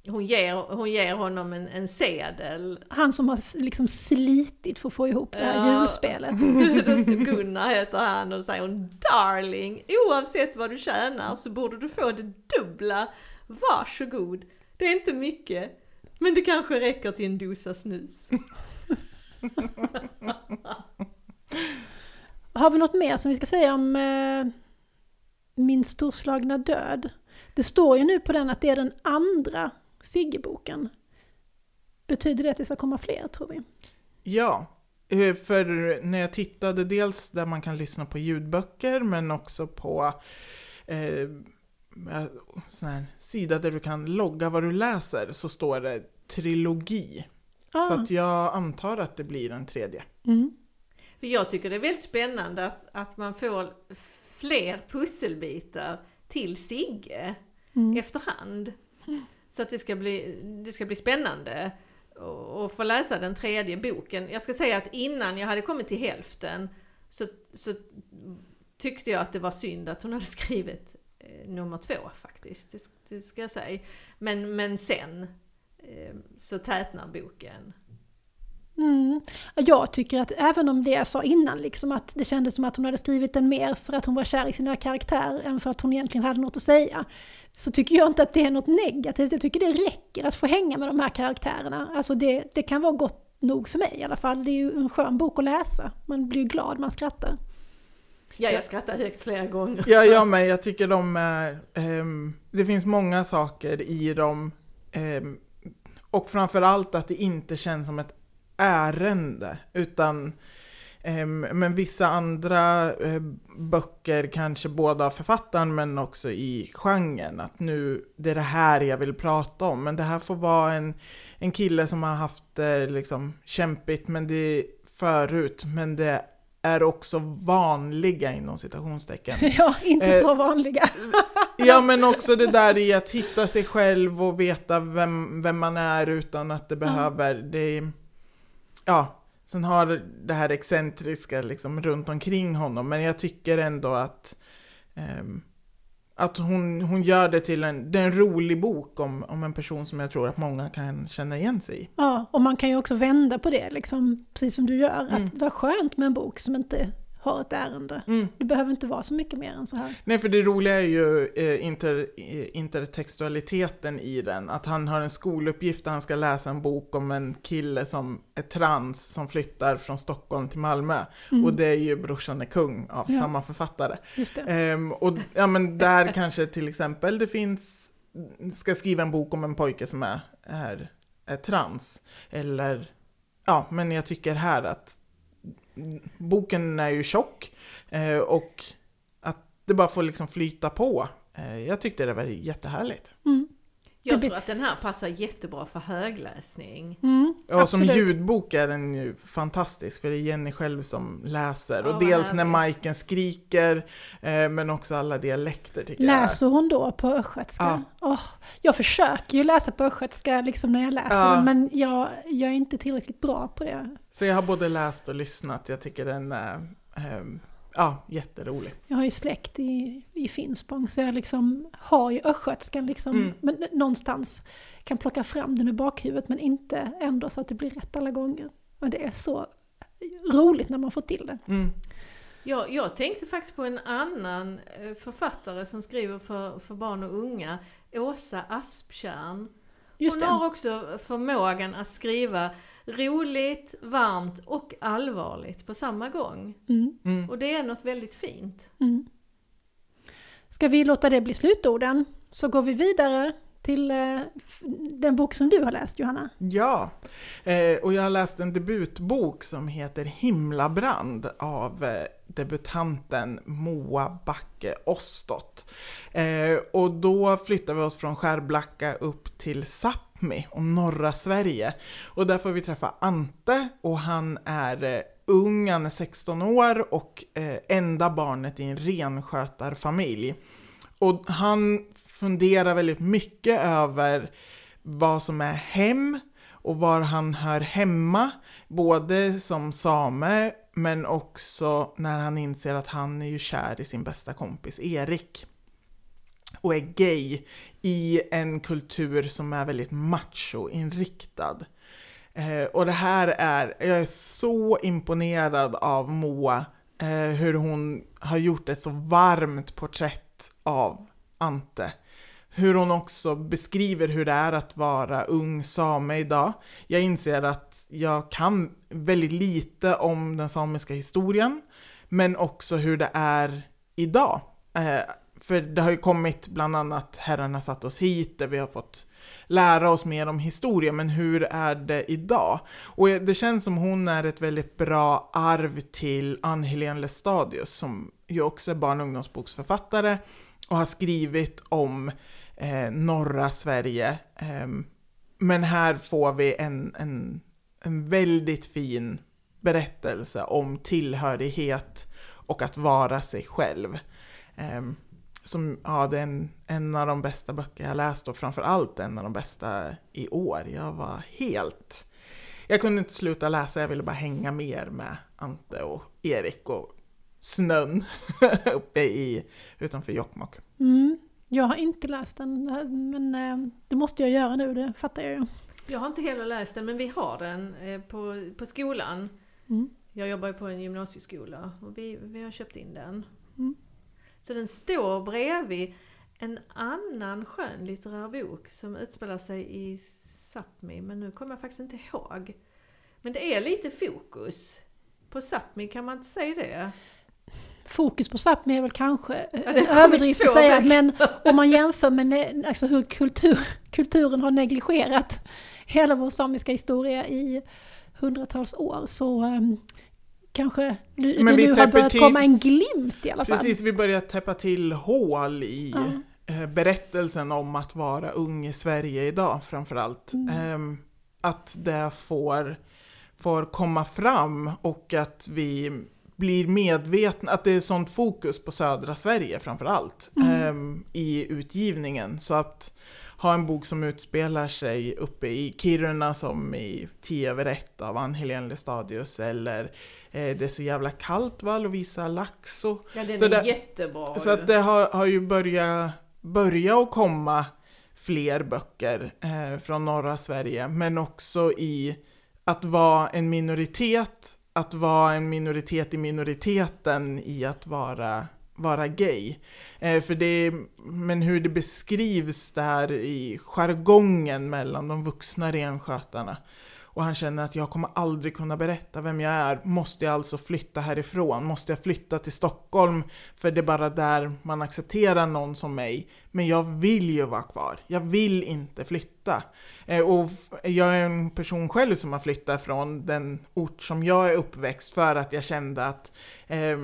hon, ger, hon ger honom en, en sedel. Han som har liksom slitit för att få ihop det här Ja. julspelet. Gunnar heter han och säger hon Darling, oavsett vad du tjänar så borde du få det dubbla. Varsågod. Det är inte mycket, men det kanske räcker till en dosa snus. Har vi något mer som vi ska säga om eh, Min storslagna död? Det står ju nu på den att det är den andra Siggeboken. Betyder det att det ska komma fler, tror vi? Ja, eh, för när jag tittade dels där man kan lyssna på ljudböcker men också på eh, sån här sida där du kan logga vad du läser så står det trilogi. Så Ah. att jag antar att det blir en tredje. Mm. För jag tycker det är väldigt spännande att, att man får fler pusselbitar till Sigge Mm. efterhand. Så att det ska bli, det ska bli spännande att- få läsa den tredje boken. Jag ska säga att innan jag hade kommit till hälften så, så tyckte jag att det var synd att hon hade skrivit eh, nummer två faktiskt. Det, det ska jag säga. Men, men sen eh, så tätnar boken. Mm. Jag tycker att även om det jag sa innan, liksom att det kändes som att hon hade skrivit den mer för att hon var kär i sina karaktärer än för att hon egentligen hade något att säga. Så tycker jag inte att det är något negativt, jag tycker det räcker att få hänga med de här karaktärerna. Alltså det, det kan vara gott nog för mig i alla fall. Det är ju en skön bok att läsa. Man blir ju glad, man skrattar. Ja, jag skrattar högt flera gånger. Ja, jag med. Jag tycker de är... ehm, det finns många saker i dem. ehm, och framförallt att det inte känns som ett ärende, utan ehm, men vissa andra eh, böcker, kanske både av författaren men också i genren, att nu, det är det här jag vill prata om. Men det här får vara en, en kille som har haft det liksom kämpigt men det förut, men det är också vanliga inom citationstecken. Ja, inte Eh, så vanliga. Ja men också det där i att hitta sig själv och veta vem, vem man är utan att det behöver, det Ja, sen har det här excentriska liksom runt omkring honom men jag tycker ändå att ehm, att hon, hon gör det till en, det är en rolig bok om, om en person som jag tror att många kan känna igen sig i. Ja, och man kan ju också vända på det, liksom, precis som du gör. Mm. Att det var skönt med en bok som inte har ett ärende. Mm. Det behöver inte vara så mycket mer än så här. Nej, för det roliga är ju eh, inter, eh, intertextualiteten i den. Att han har en skoluppgift där han ska läsa en bok om en kille som är trans som flyttar från Stockholm till Malmö. Mm. Och det är ju Brorsan är kung av Ja. samma författare. Just det. Ehm, och ja, men där kanske till exempel det finns ska skriva en bok om en pojke som är, är, är trans. Eller, ja, men jag tycker här att boken är ju tjock eh, och att det bara får liksom flyta på. Eh, jag tyckte det var jättehärligt. Mm. Jag tror att den här passar jättebra för högläsning. Mm, Ja, som ljudbok är den ju fantastisk, för det är Jenny själv som läser. Ja, och dels när. Majken skriker, eh, men också alla dialekter tycker jag. Läser hon då på östgötska? Ja. Åh, jag försöker ju läsa på östgötska liksom när jag läser, Ja. men jag, jag är inte tillräckligt bra på det. Så jag har både läst och lyssnat, jag tycker den är eh, ja, jätterolig. Jag har ju släkt i, i Finspång, så jag liksom har ju östgötskan liksom, Mm. men någonstans kan plocka fram den ur bakhuvudet, men inte ändå så att det blir rätt alla gånger. Och det är så roligt när man får till det. Mm. Jag, jag tänkte faktiskt på en annan eh, författare som skriver för, för barn och unga, Åsa Asptjärn. Just Hon det. har också förmågan att skriva roligt, varmt och allvarligt på samma gång. Mm, Mm. Och det är något väldigt fint. mm. Ska vi låta det bli slutorden? Så går vi vidare till eh, den bok som du har läst, Johanna. Ja, eh, och jag har läst en debutbok som heter Himlabrand av eh, debutanten Moa Backe Ostot. Eh, och då flyttar vi oss från Skärblacka upp till Sápmi och norra Sverige. Och där får vi träffa Ante och han är eh, ung, han är 16 år och eh, enda barnet i en renskötarfamilj. Och han funderar väldigt mycket över vad som är hem och var han hör hemma, både som same men också när han inser att han är ju kär i sin bästa kompis Erik och är gay i en kultur som är väldigt machoinriktad. Eh, och det här är, jag är så imponerad av Moa, eh, hur hon har gjort ett så varmt porträtt av Ante. Hur hon också beskriver hur det är att vara ung same idag. Jag inser att jag kan väldigt lite om den samiska historien, men också hur det är idag. Eh, för det har ju kommit bland annat Herrarna satt oss hit, där vi har fått lära oss mer om historia, men hur är det idag? Och det känns som hon är ett väldigt bra arv till Ann-Helén Lestadius, som ju också är barn och ungdomsboksförfattare och har skrivit om eh, norra Sverige. Eh, men här får vi en, en, en väldigt fin berättelse om tillhörighet och att vara sig själv. Ehm, som, ja, det är en, en av de bästa böcker jag läst och framförallt en av de bästa i år. Jag var helt... Jag kunde inte sluta läsa, jag ville bara hänga mer med Ante och Erik och snön uppe i, utanför Jokkmokk. Mm. Jag har inte läst den, men eh, det måste jag göra nu, det fattar jag ju. Jag har inte heller läst den, men vi har den eh, på, på skolan. Mm. Jag jobbar ju på en gymnasieskola och vi, vi har köpt in den. Mm. Så den står bredvid en annan skönlitterär bok som utspelar sig i Sápmi, men nu kommer jag faktiskt inte ihåg. Men det är lite fokus. På Sápmi, kan man inte säga det? Fokus på Sápmi är väl kanske det har en överdrift att säga, men om man jämför med alltså hur kultur, kulturen har negligerat hela vår samiska historia i hundratals år så um, kanske nu, Men det vi nu har börjat till- komma en glimt i alla fall. Precis, vi börjar täppa till hål i eh, berättelsen om att vara ung i Sverige idag framförallt. Mm. Ehm, att det får, får komma fram och att vi blir medvetna, att det är sånt fokus på södra Sverige framförallt Mm. ehm, i utgivningen. Så att ha en bok som utspelar sig uppe i Kiruna som i 10 över 1 av Ann-Helén Lestadius eller eh, Det är så jävla kallt va, Lovisa Laxo. Ja, den Så är det- jättebra. Så att det har, har ju börjat, börjat att komma fler böcker eh, från norra Sverige, men också i att vara en minoritet, att vara en minoritet i minoriteten i att vara, vara gay. Eh, för det, men hur det beskrivs där i jargongen mellan de vuxna renskötarna och han känner att jag kommer aldrig kunna berätta vem jag är. Måste jag alltså flytta härifrån? Måste jag flytta till Stockholm? För det är bara där man accepterar någon som mig. Men jag vill ju vara kvar. Jag vill inte flytta. Eh, och jag är en person själv som har flyttat från den ort som jag är uppväxt för att jag kände att eh,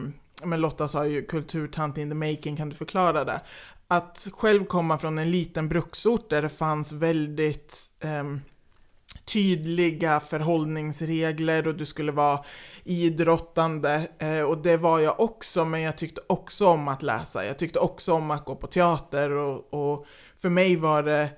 men Lotta sa ju kulturtant in the making, kan du förklara det? Att själv komma från en liten bruksort där det fanns väldigt um, tydliga förhållningsregler och du skulle vara idrottande eh, och det var jag också men jag tyckte också om att läsa. Jag tyckte också om att gå på teater och, och för mig var det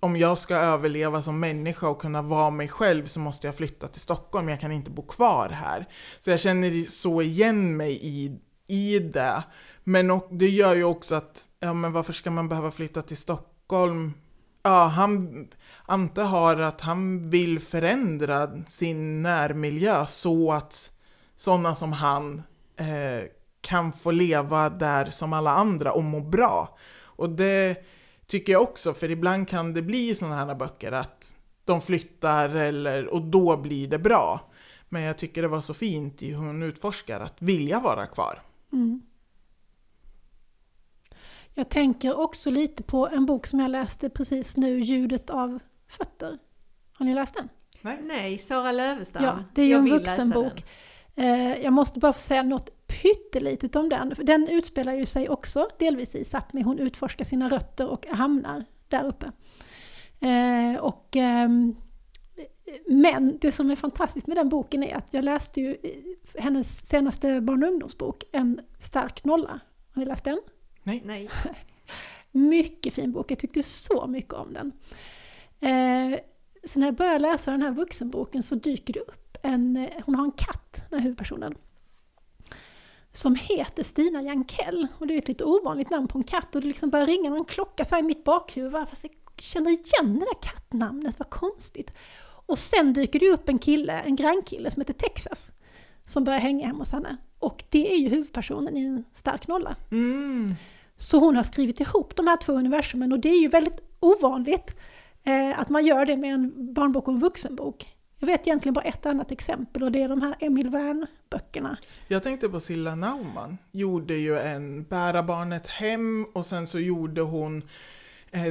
om jag ska överleva som människa och kunna vara mig själv så måste jag flytta till Stockholm, jag kan inte bo kvar här. Så jag känner så igen mig i, i det. Men och, det gör ju också att, ja men varför ska man behöva flytta till Stockholm? Ja, han, Ante har att han vill förändra sin närmiljö så att sådana som han eh, kan få leva där som alla andra och må bra. Och det tycker jag också, för ibland kan det bli sådana här böcker att de flyttar eller, och då blir det bra. Men jag tycker det var så fint i hur hon utforskar att vilja vara kvar. Mm. Jag tänker också lite på en bok som jag läste precis nu, Ljudet av fötter. Har ni läst den? Nej, Nej Sara Lövestam. Ja, det är ju en vuxenbok. Eh, jag måste bara få säga något pyttelitet om den. Den utspelar ju sig också delvis i Sápmi. Hon utforskar sina rötter och hamnar där uppe. Eh, och, ehm, men det som är fantastiskt med den boken är att jag läste ju hennes senaste barn och ungdomsbok, En stark nolla. Har ni läst den? Nej. Nej. mycket fin bok, jag tyckte så mycket om den. Eh, så när jag börjar läsa den här vuxenboken så dyker det upp en, eh, hon har en katt, den här huvudpersonen. Som heter Stina Jankell. Och det är ett lite ovanligt namn på en katt och det liksom börjar ringa någon klocka så i mitt bakhuvud. Fast jag känner igen det där kattnamnet, vad konstigt. Och sen dyker det upp en kille, en grannkille som heter Texas. Som börjar hänga hemma hos henne. Och det är ju huvudpersonen i en stark nolla. Mm. Så hon har skrivit ihop de här två universumen och det är ju väldigt ovanligt eh, att man gör det med en barnbok och en vuxenbok. Jag vet egentligen bara ett annat exempel och det är de här Emil Wern-böckerna. Jag tänkte på Silla Naumann, gjorde ju en Bära barnet hem och sen så gjorde hon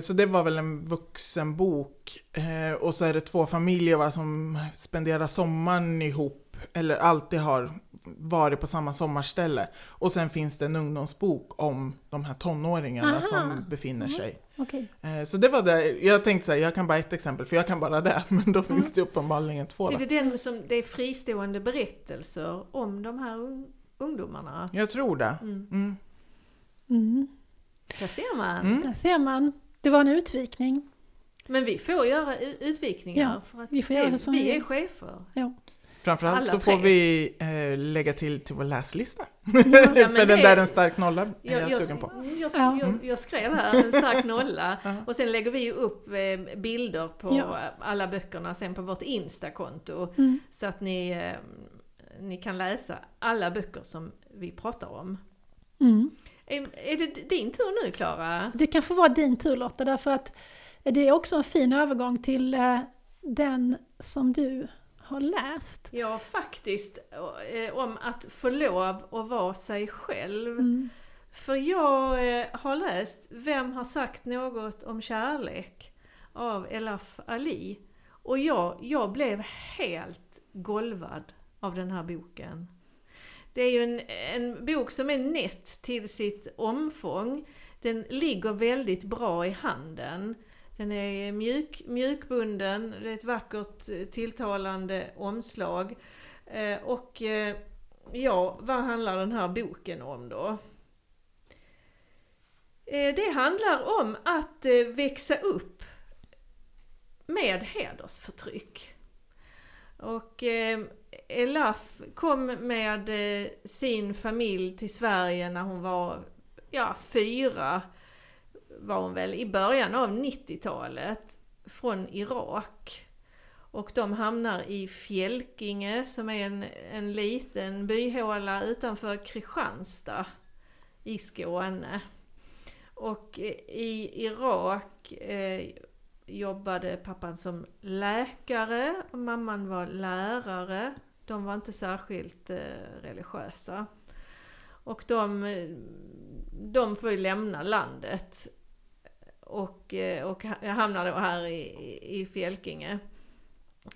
så det var väl en vuxenbok. Eh, och så är det två familjer va, som spenderar sommaren ihop, eller alltid har varit på samma sommarställe. Och sen finns det en ungdomsbok om de här tonåringarna Aha. som befinner Mm. sig. Okay. Eh, Så det var det, jag tänkte säga, jag kan bara ett exempel, för jag kan bara det, men då finns det uppenbarligen två. Är det den som, det är fristående berättelser om de här un, ungdomarna? Jag tror det. Mm. Mm. Mm. Där ser man. Mm. Där ser man. Det var en utvikning. Men vi får göra utvikningar Ja, för att vi får göra vi vi är chefer. Framförallt Alla så får tre. vi eh, lägga till till vår läslista. Ja, men för den det- där en stark nolla är Jag, jag, jag, sugen på. jag, Ja. jag, jag skrev här en stark nolla Ja. och sen lägger vi upp eh, bilder på Ja. alla böckerna sen på vårt Instakonto Mm. så att ni, eh, ni kan läsa alla böcker som vi pratar om. Mm. Är, är det din tur nu Klara? Det kan få vara din tur Lotta, därför att det är också en fin övergång till eh, den som du har läst. Ja, faktiskt eh, om att få lov att vara sig själv. Mm. För jag eh, har läst Vem har sagt något om kärlek? av Elaf Ali. Och jag, jag blev helt golvad av den här boken. Det är ju en, en bok som är nätt till sitt omfång. Den ligger väldigt bra i handen. Den är mjuk, mjukbunden, det är ett vackert eh, tilltalande omslag. Eh, och eh, ja, vad handlar den här boken om då? Det handlar om att växa upp med hedersförtryck. Och Elaf kom med eh, sin familj till Sverige när hon var ja, fyra, var hon väl, i början av 90-talet från Irak. Och de hamnar i Fjälkinge som är en, en liten byhåla utanför Kristianstad i Skåne. Och eh, i Irak eh, jobbade pappan som läkare och mamman var lärare. De var inte särskilt eh, religiösa. Och de, de får ju lämna landet. Och, eh, och hamnar då här i, i Fjälkinge.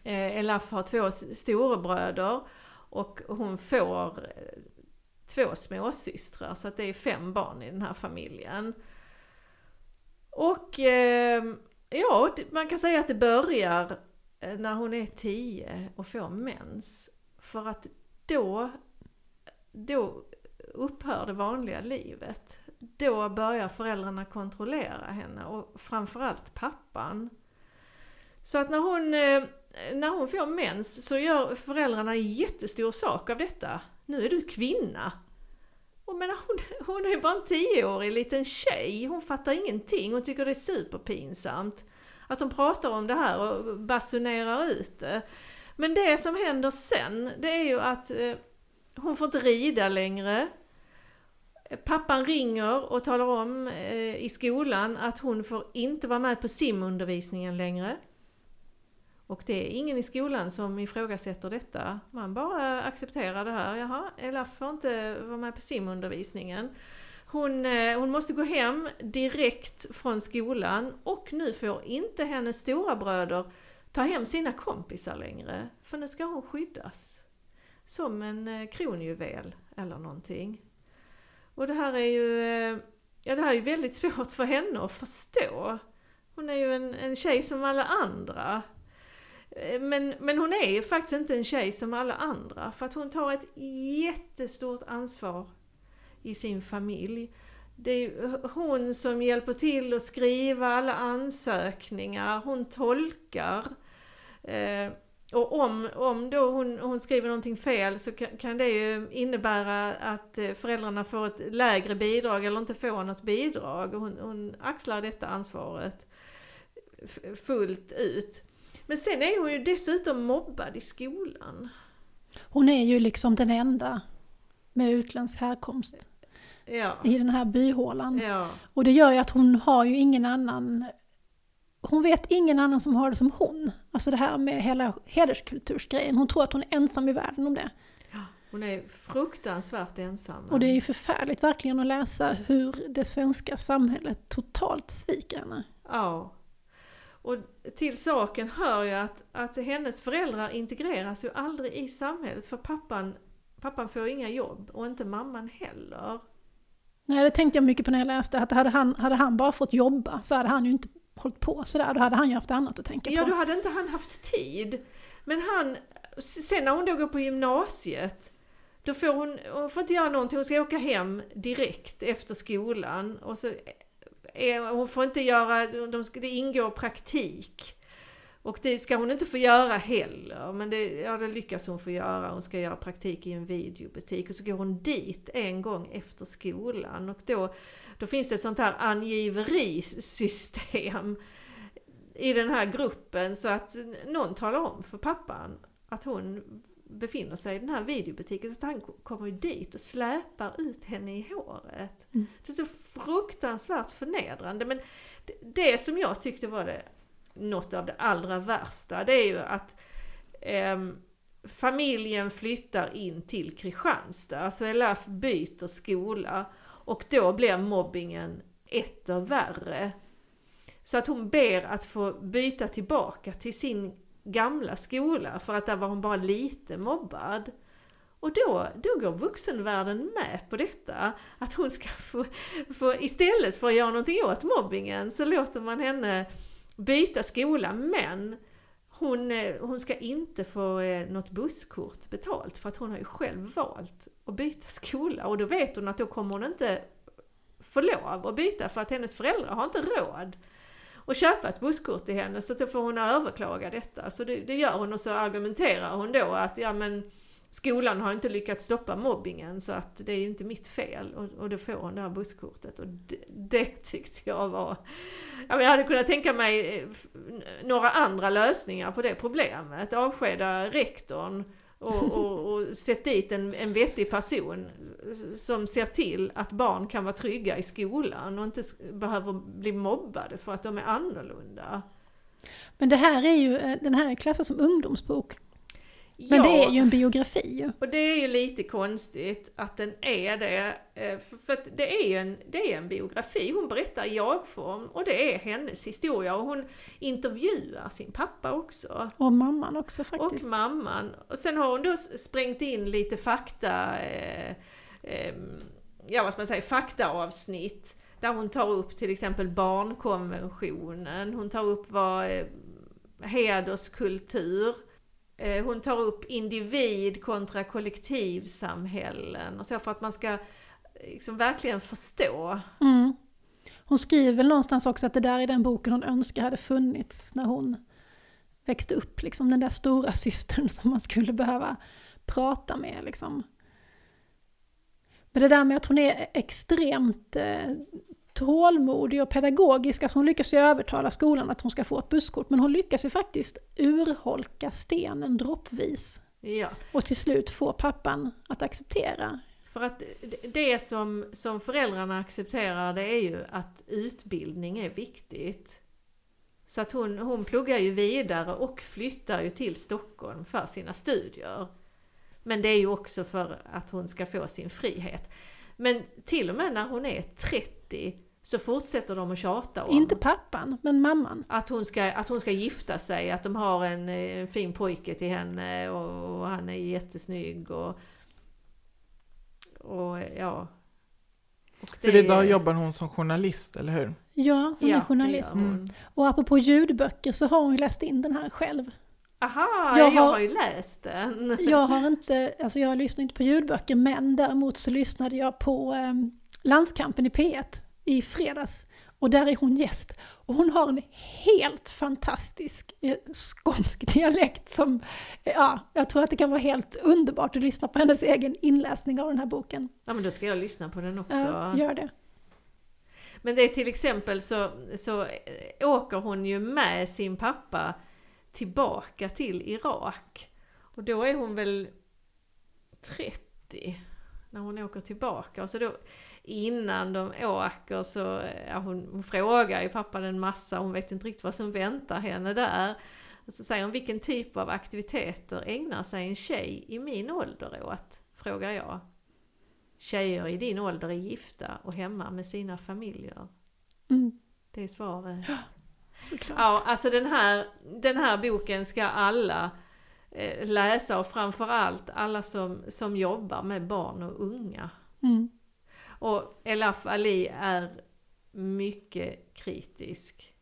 Eh, Elaf har två storebröder och hon får eh, två småsystrar, så att det är fem barn i den här familjen. Och eh, ja, man kan säga att det börjar eh, när hon är tio och får mens. För att då, då upphör det vanliga livet. Då börjar föräldrarna kontrollera henne och framförallt pappan. Så att när hon, eh, när hon får mens så gör föräldrarna en jättestor sak av detta. Nu är du kvinna. Och menar, hon, hon är bara en tioårig liten tjej, hon fattar ingenting, hon tycker det är superpinsamt. Att de pratar om det här och basunerar ut det. Men det som händer sen, det är ju att eh, hon får inte rida längre. Pappan ringer och talar om eh, i skolan att hon får inte vara med på simundervisningen längre. Och det är ingen i skolan som ifrågasätter detta. Man bara accepterar det här. Jaha, Elaf får inte vara med på simundervisningen. Hon, eh, hon måste gå hem direkt från skolan och nu får inte hennes stora bröder ta hem sina kompisar längre. För nu ska hon skyddas. Som en eh, kronjuvel eller någonting. Och det här är ju, eh, ja, det här är väldigt svårt för henne att förstå. Hon är ju en, en tjej som alla andra. Eh, men, men hon är ju faktiskt inte en tjej som alla andra, för att hon tar ett jättestort ansvar i sin familj. Det är hon som hjälper till att skriva alla ansökningar, hon tolkar. Eh, och om, om då hon, hon skriver någonting fel så kan, kan, det ju innebära att eh, föräldrarna får ett lägre bidrag eller inte får något bidrag. Hon, hon axlar detta ansvaret fullt ut. Men sen är hon ju dessutom mobbad i skolan. Hon är ju liksom den enda med utländsk härkomst ja. i den här byhålan. Ja. Och det gör ju att hon har ju ingen annan hon vet ingen annan som har det som hon. Alltså det här med hela hederskultursgrejen. Hon tror att hon är ensam i världen om det. Hon är fruktansvärt ensam. Och det är ju förfärligt verkligen att läsa hur det svenska samhället totalt sviker henne. Ja. Och till saken hör ju att, att hennes föräldrar integreras ju aldrig i samhället för pappan, pappan får inga jobb och inte mamman heller. Nej, det tänkte jag mycket på när jag läste, att hade han, hade han bara fått jobba så hade han ju inte hållit på sådär, då hade han ju haft annat att tänka ja, på. Ja, då hade inte han haft tid. Men han, sen när hon då går på gymnasiet, då får hon, hon får inte göra någonting, hon ska åka hem direkt efter skolan och så är, hon får inte göra, de ska, det ingår praktik. Och det ska hon inte få göra heller, men det, ja, det lyckas hon få göra. Hon ska göra praktik i en videobutik och så går hon dit en gång efter skolan och då, då finns det ett sånt här angiverisystem i den här gruppen så att någon talar om för pappan att hon befinner sig i den här videobutiken så han kommer ju dit och släpar ut henne i håret. Mm. Det är så fruktansvärt förnedrande men det, det som jag tyckte var det något av det allra värsta, det är ju att eh, familjen flyttar in till Kristianstad. Alltså Elaf byter skola och då blir mobbingen etter värre. Så att hon ber att få byta tillbaka till sin gamla skola för att där var hon bara lite mobbad. Och då, då går vuxenvärlden med på detta. Att hon ska få, få, istället för att göra någonting åt mobbingen så låter man henne byta skola men hon, eh, hon ska inte få eh, något busskort betalt för att hon har ju själv valt att byta skola och då vet hon att då kommer hon inte få lov att byta för att hennes föräldrar har inte råd att köpa ett busskort till henne så då får hon överklaga detta. Så det, det gör hon och så argumenterar hon då att ja men skolan har inte lyckats stoppa mobbingen så att det är inte mitt fel och, och då får hon det här busskortet och det, det tyckte jag var... Jag hade kunnat tänka mig eh, några andra lösningar på det problemet. Avskeda rektorn och, och, och sätt dit en, en vettig person som ser till att barn kan vara trygga i skolan och inte behöver bli mobbade för att de är annorlunda. Men det här är ju, eh, den här är klassad som ungdomsbok. Men ja, det är ju en biografi och det är ju lite konstigt att den är det. eh, För, det är ju en, det är en biografi, hon berättar i jag-form och det är hennes historia och hon intervjuar sin pappa också. Och mamman också Och faktiskt. mamman. Och sen har hon då sprängt in lite fakta, eh, eh, ja vad ska man säga, faktaavsnitt. Där hon tar upp till exempel barnkonventionen, hon tar upp vad eh, hederskultur, Eh, hon tar upp individ kontra kollektivsamhällen och så för att man ska eh, liksom verkligen förstå. Mm. Hon skriver någonstans också att det där är den boken hon önskar hade funnits när hon växte upp. Liksom den där stora systern som man skulle behöva prata med. Liksom. Men det där med att hon är extremt eh, tålmodig och pedagogisk, alltså hon lyckas ju övertala skolan att hon ska få ett busskort, men hon lyckas ju faktiskt urholka stenen droppvis. Ja. Och till slut få pappan att acceptera. För att det- som, som föräldrarna accepterar det är ju att utbildning är viktigt. Så att hon, hon pluggar ju vidare och flyttar ju till Stockholm för sina studier. Men det är ju också för att hon ska få sin frihet. Men till och med när hon är 30 så fortsätter de att tjata om Inte pappan, men mamman. att, hon ska, att hon ska gifta sig, att de har en, eh, fin pojke till henne och, och han är jättesnygg och, och ja. Och För idag jobbar hon som journalist, eller hur? Ja, hon Ja, är det journalist. hon. Och apropå ljudböcker så har hon ju läst in den här själv. Aha, Jag jag har- har, ju läst den. Jag har inte, alltså jag lyssnar inte på ljudböcker, men däremot så lyssnade jag på eh, Landskampen i P1 i fredags. Och där är hon gäst. Och hon har en helt fantastisk eh, skånsk dialekt som, eh, ja, jag tror att det kan vara helt underbart att lyssna på hennes egen inläsning av den här boken. Ja men då ska jag lyssna på den också. Ja, gör det. Men det är till exempel så, så eh, åker hon ju med sin pappa tillbaka till Irak. Och då är hon väl 30 när hon åker tillbaka. Och så då innan de åker så, ja, hon, hon frågar ju pappan en massa, hon vet inte riktigt vad som väntar henne där. Och så säger hon, vilken typ av aktiviteter ägnar sig en tjej i min ålder åt? Frågar jag. Tjejer i din ålder är gifta och hemma med sina familjer. Mm, Det är svaret. såklart. Ja, alltså den här, den här boken ska alla eh, läsa och framförallt alla som, som jobbar med barn och unga. Mm. Och Elaf Ali är mycket kritisk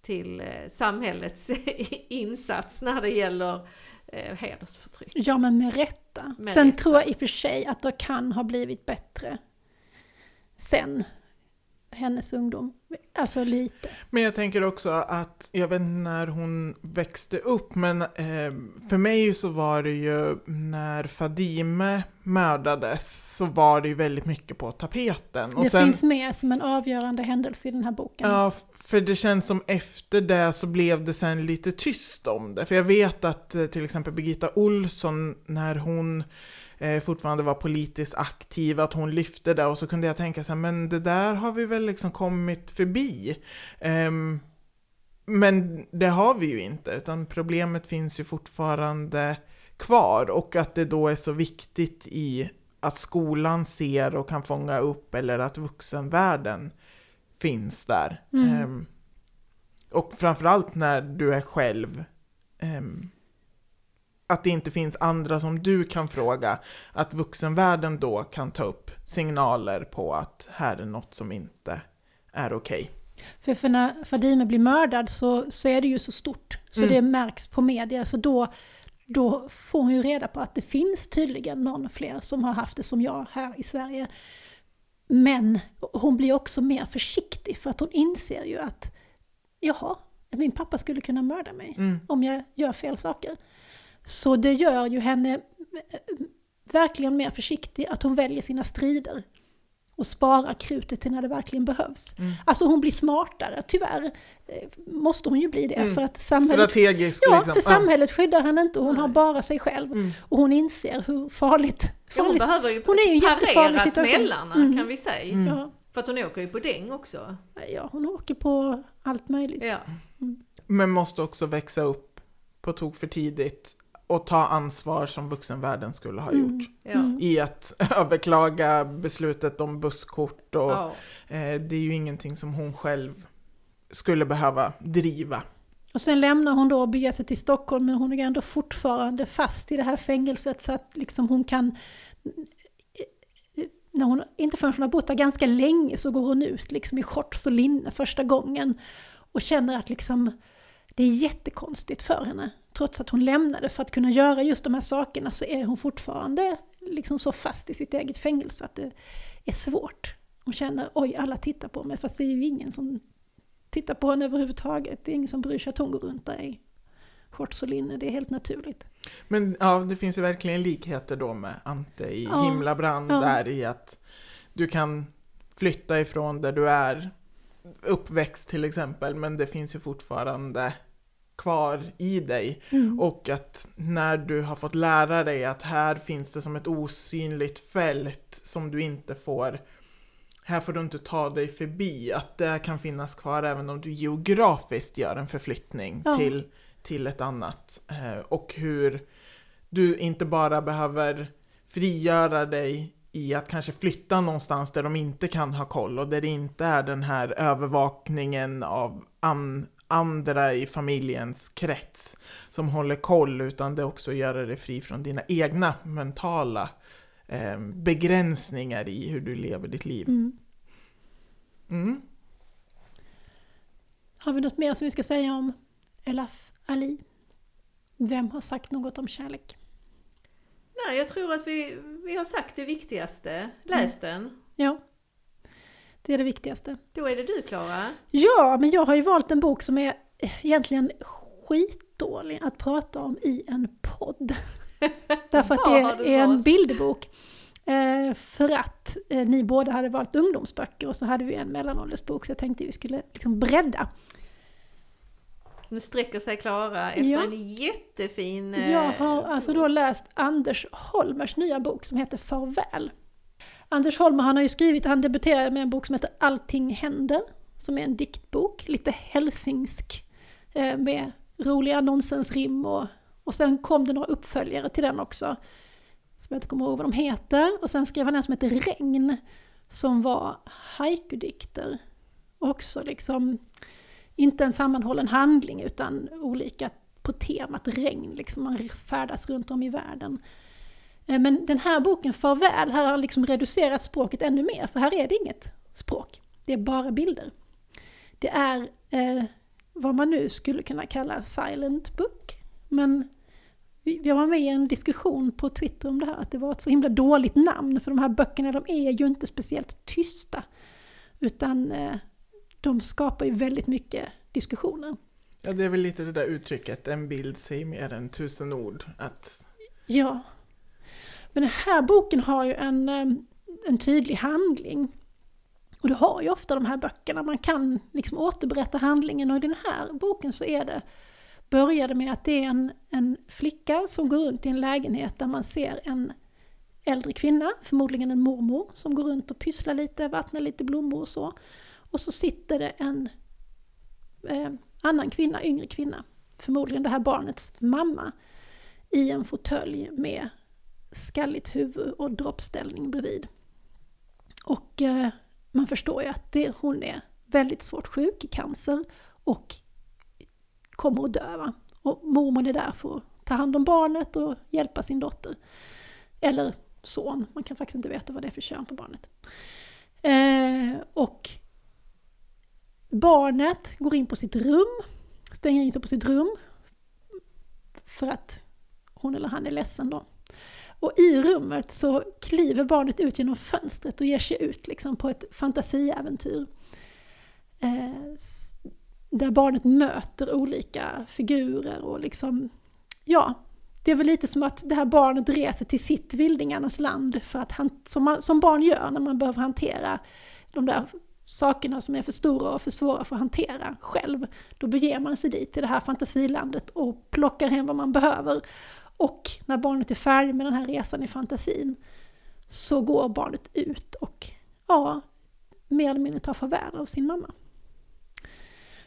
till eh, samhällets insats när det gäller eh, hedersförtryck. Ja, men med rätta. Med Sen rätta. tror jag i och för sig att det kan ha blivit bättre sen hennes ungdom. Alltså lite. Men jag tänker också att, jag vet inte när hon växte upp, men eh, för mig så var det ju när Fadime mördades så var det ju väldigt mycket på tapeten. Och det sen, finns med som en avgörande händelse i den här boken. Ja, för det känns som efter det så blev det sen lite tyst om det. För jag vet att eh, till exempel Birgitta Olsson, när hon eh, fortfarande var politiskt aktiv, att hon lyfte det och så kunde jag tänka så här, men det där har vi väl liksom kommit förbi. Ehm, men det har vi ju inte, utan problemet finns ju fortfarande kvar och att det då är så viktigt i att skolan ser och kan fånga upp eller att vuxenvärlden finns där. Mm. Ehm, och framförallt när du är själv. ehm, att det inte finns andra som du kan fråga. Att vuxenvärlden då kan ta upp signaler på att här är något som inte är okej. För, för när Fadime blir mördad så, så är det ju så stort, så Mm. det märks på media. Så då, då får hon ju reda på att det finns tydligen någon fler som har haft det som jag här i Sverige. Men hon blir också mer försiktig för att hon inser ju att jaha, min pappa skulle kunna mörda mig Mm. om jag gör fel saker. Så det gör ju henne eh, verkligen mer försiktig, att hon väljer sina strider och sparar krutet till när det verkligen behövs. Mm. Alltså hon blir smartare, tyvärr eh, måste hon ju bli det Mm. för att samhället, Strategiskt ja, liksom. för samhället skyddar henne inte och hon har Nej. bara sig själv. Mm. Och hon inser hur farligt, Ja, hon farligt behöver ju hon är ju parera situation. smällarna Mm. kan vi säga. Mm. ja, För att hon åker ju på däng också. ja, hon åker på allt möjligt. Ja. Men måste också växa upp på tok för tidigt och ta ansvar som vuxenvärlden skulle ha Mm. gjort. Ja. Mm. I att överklaga beslutet om busskort och Ja. eh, det är ju ingenting som hon själv skulle behöva driva. Och sen lämnar hon då och beger sig till Stockholm men hon är ändå fortfarande fast i det här fängelset så att liksom hon kan... När hon, inte förrän hon har bott där ganska länge så går hon ut liksom i shorts och linne första gången och känner att liksom det är jättekonstigt för henne. Trots att hon lämnade för att kunna göra just de här sakerna så är hon fortfarande liksom så fast i sitt eget fängelse att det är svårt. Hon känner oj, alla tittar på mig fast det är ju ingen som tittar på henne överhuvudtaget. Det är ingen som bryr sig att hon går runt där i shorts och linne, det är helt naturligt. Men ja, det finns ju verkligen likheter då med Ante i Ja. Himlabrand Ja. där i att du kan flytta ifrån där du är uppväxt till exempel, men det finns ju fortfarande kvar i dig. Mm. Och att när du har fått lära dig att här finns det som ett osynligt fält som du inte får här får du inte ta dig förbi, att det kan finnas kvar även om du geografiskt gör en förflyttning Ja. till, till ett annat. Eh, och hur du inte bara behöver frigöra dig i att kanske flytta någonstans där de inte kan ha koll och där det inte är den här övervakningen av an, andra i familjens krets som håller koll utan det också göra dig fri från dina egna mentala eh, begränsningar i hur du lever ditt liv. Mm. Mm. Har vi något mer som vi ska säga om Elaf Ali? Vem har sagt något om kärlek? Nej, jag tror att vi, vi har sagt det viktigaste. Läs den. Ja, det är det viktigaste. Då är det du Klara. Ja, men jag har ju valt en bok som är egentligen skitdålig att prata om i en podd. Därför att det är en bilderbok. Eh, för att eh, ni båda hade valt ungdomsböcker och så hade vi en mellanåldersbok så jag tänkte vi skulle liksom bredda. Nu sträcker sig Klara efter Ja. en jättefin... eh, Jag har alltså då läst Anders Holmers nya bok som heter Farväl. Anders Holmer han har ju skrivit, han debuterade med en bok som heter Allting händer, som är en diktbok, lite helsingsk, eh, med roliga nonsensrim och, och sen kom det några uppföljare till den också, som jag inte kommer ihåg vad de heter, och sen skrev han en som heter Regn, som var haiku-dikter. Också liksom, inte en sammanhållen handling utan olika på temat regn, liksom man färdas runt om i världen. Eh, Men den här boken Farväl, här har liksom reducerat språket ännu mer, för här är det inget språk. Det är bara bilder. Det är eh, vad man nu skulle kunna kalla silent book. Men jag var med i en diskussion på Twitter om det här, att det var ett så himla dåligt namn, för de här böckerna de är ju inte speciellt tysta. Utan eh, de skapar ju väldigt mycket diskussioner. Ja, det är väl lite det där uttrycket, en bild säger mer än tusen ord. Att, Ja. Men den här boken har ju en, eh, en tydlig handling. Och det har ju ofta de här böckerna, man kan liksom återberätta handlingen och i den här boken så är det började med att det är en, en flicka som går runt i en lägenhet där man ser en äldre kvinna, förmodligen en mormor, som går runt och pysslar lite, vattnar lite blommor och så. Och så sitter det en eh, annan kvinna, yngre kvinna, förmodligen det här barnets mamma, i en fåtölj med skalligt huvud och droppställning bredvid. Och eh, man förstår ju att det, hon är väldigt svårt sjuk i cancer och kommer att dö. Va? Och mormor är där för att ta hand om barnet och hjälpa sin dotter. Eller son, man kan faktiskt inte veta vad det är för kön på barnet. Eh, och barnet går in på sitt rum, stänger in sig på sitt rum för att hon eller han är ledsen då. Och i rummet så kliver barnet ut genom fönstret och ger sig ut liksom på ett fantasiäventyr. Eh, där barnet möter olika figurer och liksom, ja, det är väl lite som att det här barnet reser till sitt vildingarnas land för att han, som, man, som barn gör när man behöver hantera de där sakerna som är för stora och för svåra för att hantera själv. Då beger man sig dit till det här fantasilandet och plockar hem vad man behöver. Och när barnet är färdigt med den här resan i fantasin så går barnet ut och ja, mer eller mindre tar farväl av sin mamma.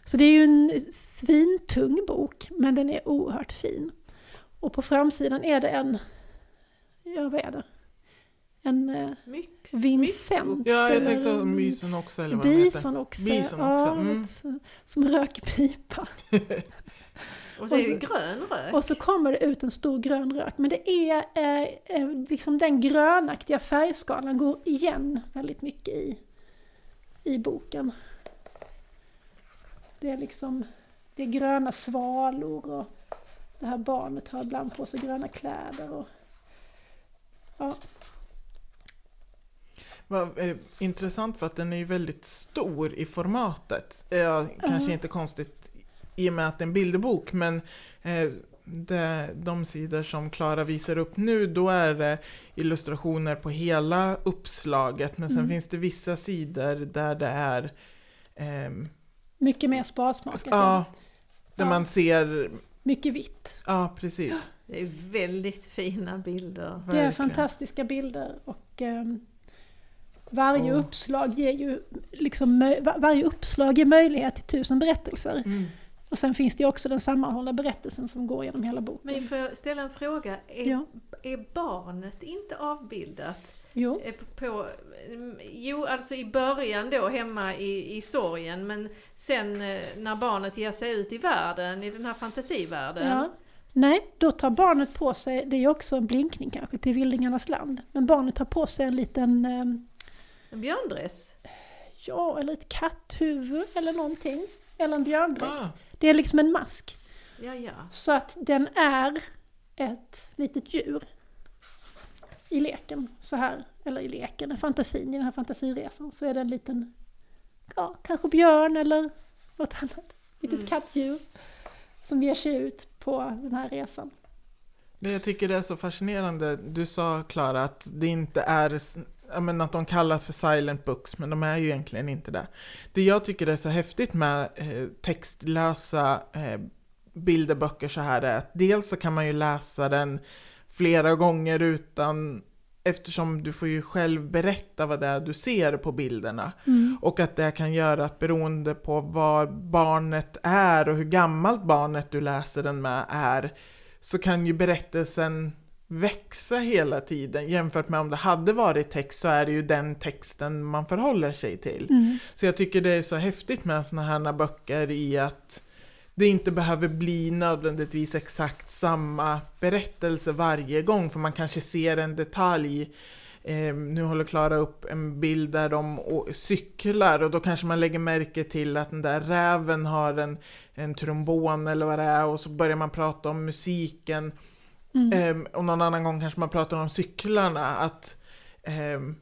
Så det är ju en svintung bok, men den är oerhört fin. Och på framsidan är det en, ja vad är det? En eh, Myx, Vincent. Ja, jag tänkte Bison också eller vad de heter. Bisonoxe. Bison ja, också, mm. ett, som röker pipa. Och så är det grön rök. Och så kommer det ut en stor grön rök. Men det är eh, eh, liksom den grönaktiga färgskalan går igen väldigt mycket i, i boken. Det är liksom det är gröna svalor och det här barnet har ibland på sig gröna kläder. Och, ja, Vad, eh, intressant för att den är ju väldigt stor i formatet. Eh, kanske Ja. inte konstigt i och med att det är en bilderbok, men eh, det, de sidor som Klara visar upp nu, då är det illustrationer på hela uppslaget, men sen Mm. finns det vissa sidor där det är ehm, mycket mer sparsmakat. ja, där Ja. man ser, Mycket vitt. ja precis. Det är väldigt fina bilder. Det är fantastiska bilder och ehm, varje Och- uppslag ger ju liksom, varje uppslag ger möjlighet till tusen berättelser. Mm. Och sen finns det ju också den sammanhållna berättelsen som går genom hela boken. Men får jag ställa en fråga? Är, Ja. är barnet inte avbildat? Jo, Är På, jo, alltså i början då hemma i, i sorgen men sen eh, när barnet ger sig ut i världen, i den här fantasivärlden. ja. Nej, då tar barnet på sig, det är också en blinkning kanske till Vildingarnas land, men barnet tar på sig en liten, ehm, En björndress. ja, eller ett katthuvud eller någonting. Eller en björndräkt. Ah, Det är liksom en mask. Ja, ja. Så att den är ett litet djur i leken, så här, eller i leken, i fantasin, i den här fantasiresan, så är det en liten, ja, kanske björn eller något annat, litet Mm. kattdjur som ger sig ut på den här resan. Men jag tycker det är så fascinerande. Du sa Klara att det inte är, ja, men att de kallas för silent books, men de är ju egentligen inte det. Det jag tycker är så häftigt med eh, textlösa eh, bilderböcker så här är att dels så kan man ju läsa den flera gånger utan Eftersom du får ju själv berätta vad det är du ser på bilderna. Och att det kan göra att beroende på var barnet är och hur gammalt barnet du läser den med är, så kan ju berättelsen växa hela tiden. Jämfört med om det hade varit text så är det ju den texten man förhåller sig till. Mm. Så jag tycker det är så häftigt med såna här böcker i att det inte behöver bli nödvändigtvis exakt samma berättelse varje gång, för man kanske ser en detalj. Eh, nu håller Klara upp en bild där de cyklar och då kanske man lägger märke till att den där räven har en, en trombon eller vad det är och så börjar man prata om musiken. Mm. Ehm, och någon annan gång kanske man pratar om cyklarna, att, ehm,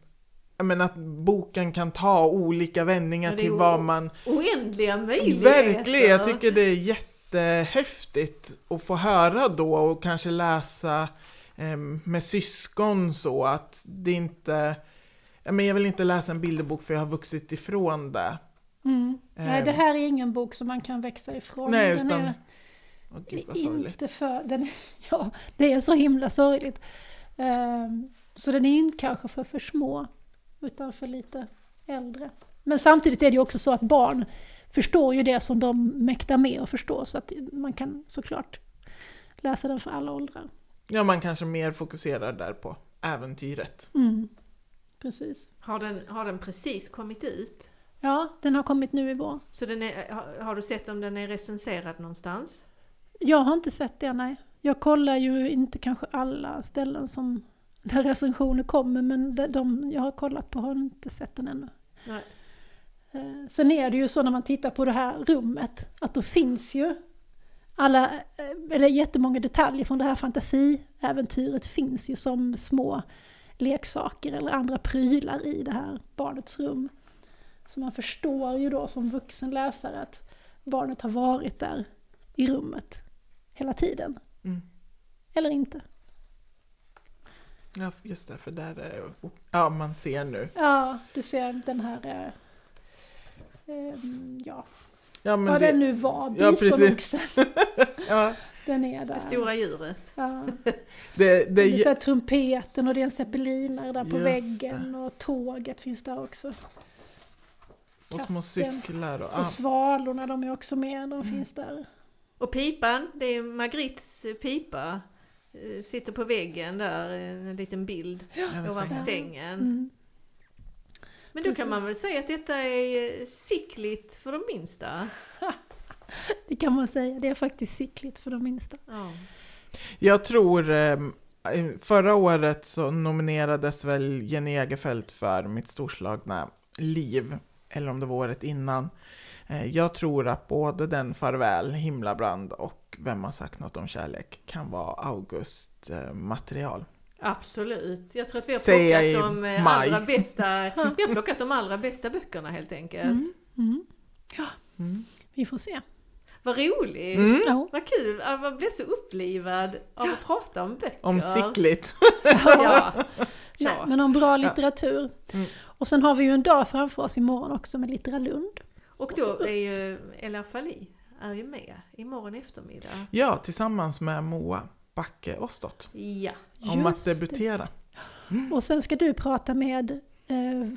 jag menar att boken kan ta olika vändningar till vad man... Oändliga möjligheter. Verkligen, jag tycker det är jättehäftigt att få höra då och kanske läsa ehm, med syskon så att det inte... Men jag vill inte läsa en bilderbok för jag har vuxit ifrån det. Mm. Nej, Ehm, det här är ingen bok som man kan växa ifrån. Nej, utan- är Åh, gud vad sorgligt. inte för... Den, ja, det är så himla sorgligt. Ehm, så den är inte kanske för för små, utan för lite äldre. Men samtidigt är det ju också så att barn förstår ju det som de mäktar med att förstå, så att man kan såklart läsa den för alla åldrar. Ja, man kanske mer fokuserar där på äventyret. Mm. Precis. Har den, har den precis kommit ut? Ja, den har kommit nu i vår. Så den är, har, har du sett om den är recenserad någonstans? Jag har inte sett det, nej. Jag kollar ju inte kanske alla ställen som där recensioner kommer, men de, de jag har kollat på har inte sett den ännu. Nej. Eh, Sen är det ju så när man tittar på det här rummet, att då finns ju alla, eh, eller jättemånga detaljer från det här fantasiäventyret finns ju som små leksaker eller andra prylar i det här barnets rum. Så man förstår ju då som vuxen läsare att barnet har varit där i rummet hela tiden. Mm. Eller inte. Ja, just det, för där är... Ja, man ser nu. Ja, du ser den här, eh, ehm, ja, Ja, men vad det, den nu var, bisonoxen. ja, Den är där. Det stora djuret. Ja. det, det, Det är så det, här trumpeten och det är en zeppelinare där på väggen och tåget finns där också. Och små Katten. cyklar och... Och Ja. svalorna, de är också med, de Mm. finns där. Och pipan, det är Margrites pipa. Eh, Sitter på väggen där, en liten bild Över ovanför sängen. sängen. Mm. Men då kan Precis. man väl säga att detta är eh, sickligt för de minsta? Det kan man säga, det är faktiskt sickligt för de minsta. Ja. Jag tror, eh, förra året så nominerades väl Jenny Egerfeldt för Mitt storslagna liv, eller om det var året innan. Eh, jag tror att både den Farväl, Himlabrand och Vem har sagt något om kärlek kan vara August eh, material. Absolut. Jag tror att vi har Säger jag plockat de eh, maj. allra bästa, vi har plockat de allra bästa böckerna helt enkelt. Mm. Mm. Mm. Vi får se. Vad roligt! Mm. Ja. Vad kul! Ja, Man blir så upplivad av att prata om böcker. Om sickligt. Ja. Nej, ja. men om bra litteratur. Mm. Och sen har vi ju en dag framför oss imorgon också med Litteralund. Och då är ju Ella Fali är ju med imorgon eftermiddag. Ja, tillsammans med Moa Backe Ostott. Ja. Om att debutera. Och sen ska du prata med eh,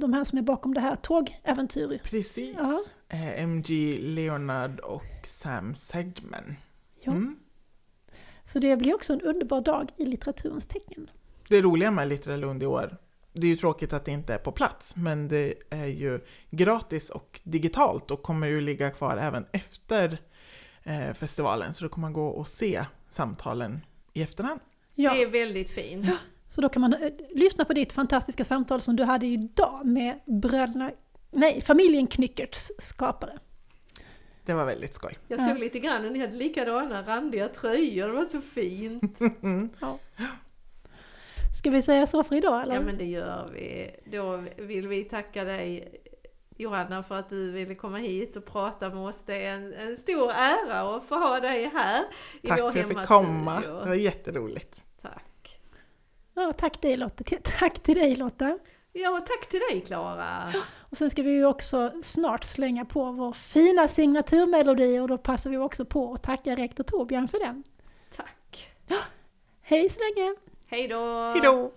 de här som är bakom det här tågäventyret. Precis. Ja. Eh, MG Leonard och Sam Segman. Ja. Mm. Så det blir också en underbar dag i litteraturens tecken. Det roliga med Litteralund i år, det är ju tråkigt att det inte är på plats, men det är ju gratis och digitalt och kommer ju ligga kvar även efter eh, festivalen, så då kommer man gå och se samtalen i efterhand. Ja, Det är väldigt fint. så då kan man eh, lyssna på ditt fantastiska samtal som du hade idag med bröderna, nej, familjen Knyckerts skapare. Det var väldigt skoj. Jag Ja. såg lite grann ni hade likadana randiga tröjor, det var så fint. Ska vi säga så för idag eller? Ja men det gör vi. Då vill vi tacka dig Johanna för att du ville komma hit och prata med oss. Det är en, en stor ära att få ha dig här i Tack vår för att jag fick komma, det var jätteroligt. Tack. Ja, tack, dig, Lotta. tack till dig Lotta. Ja och tack till dig Klara. Och sen ska vi ju också snart slänga på vår fina signaturmelodi och då passar vi också på att tacka rektor Torbjörn för den. Tack. Hej så länge! Hej då! Hej då!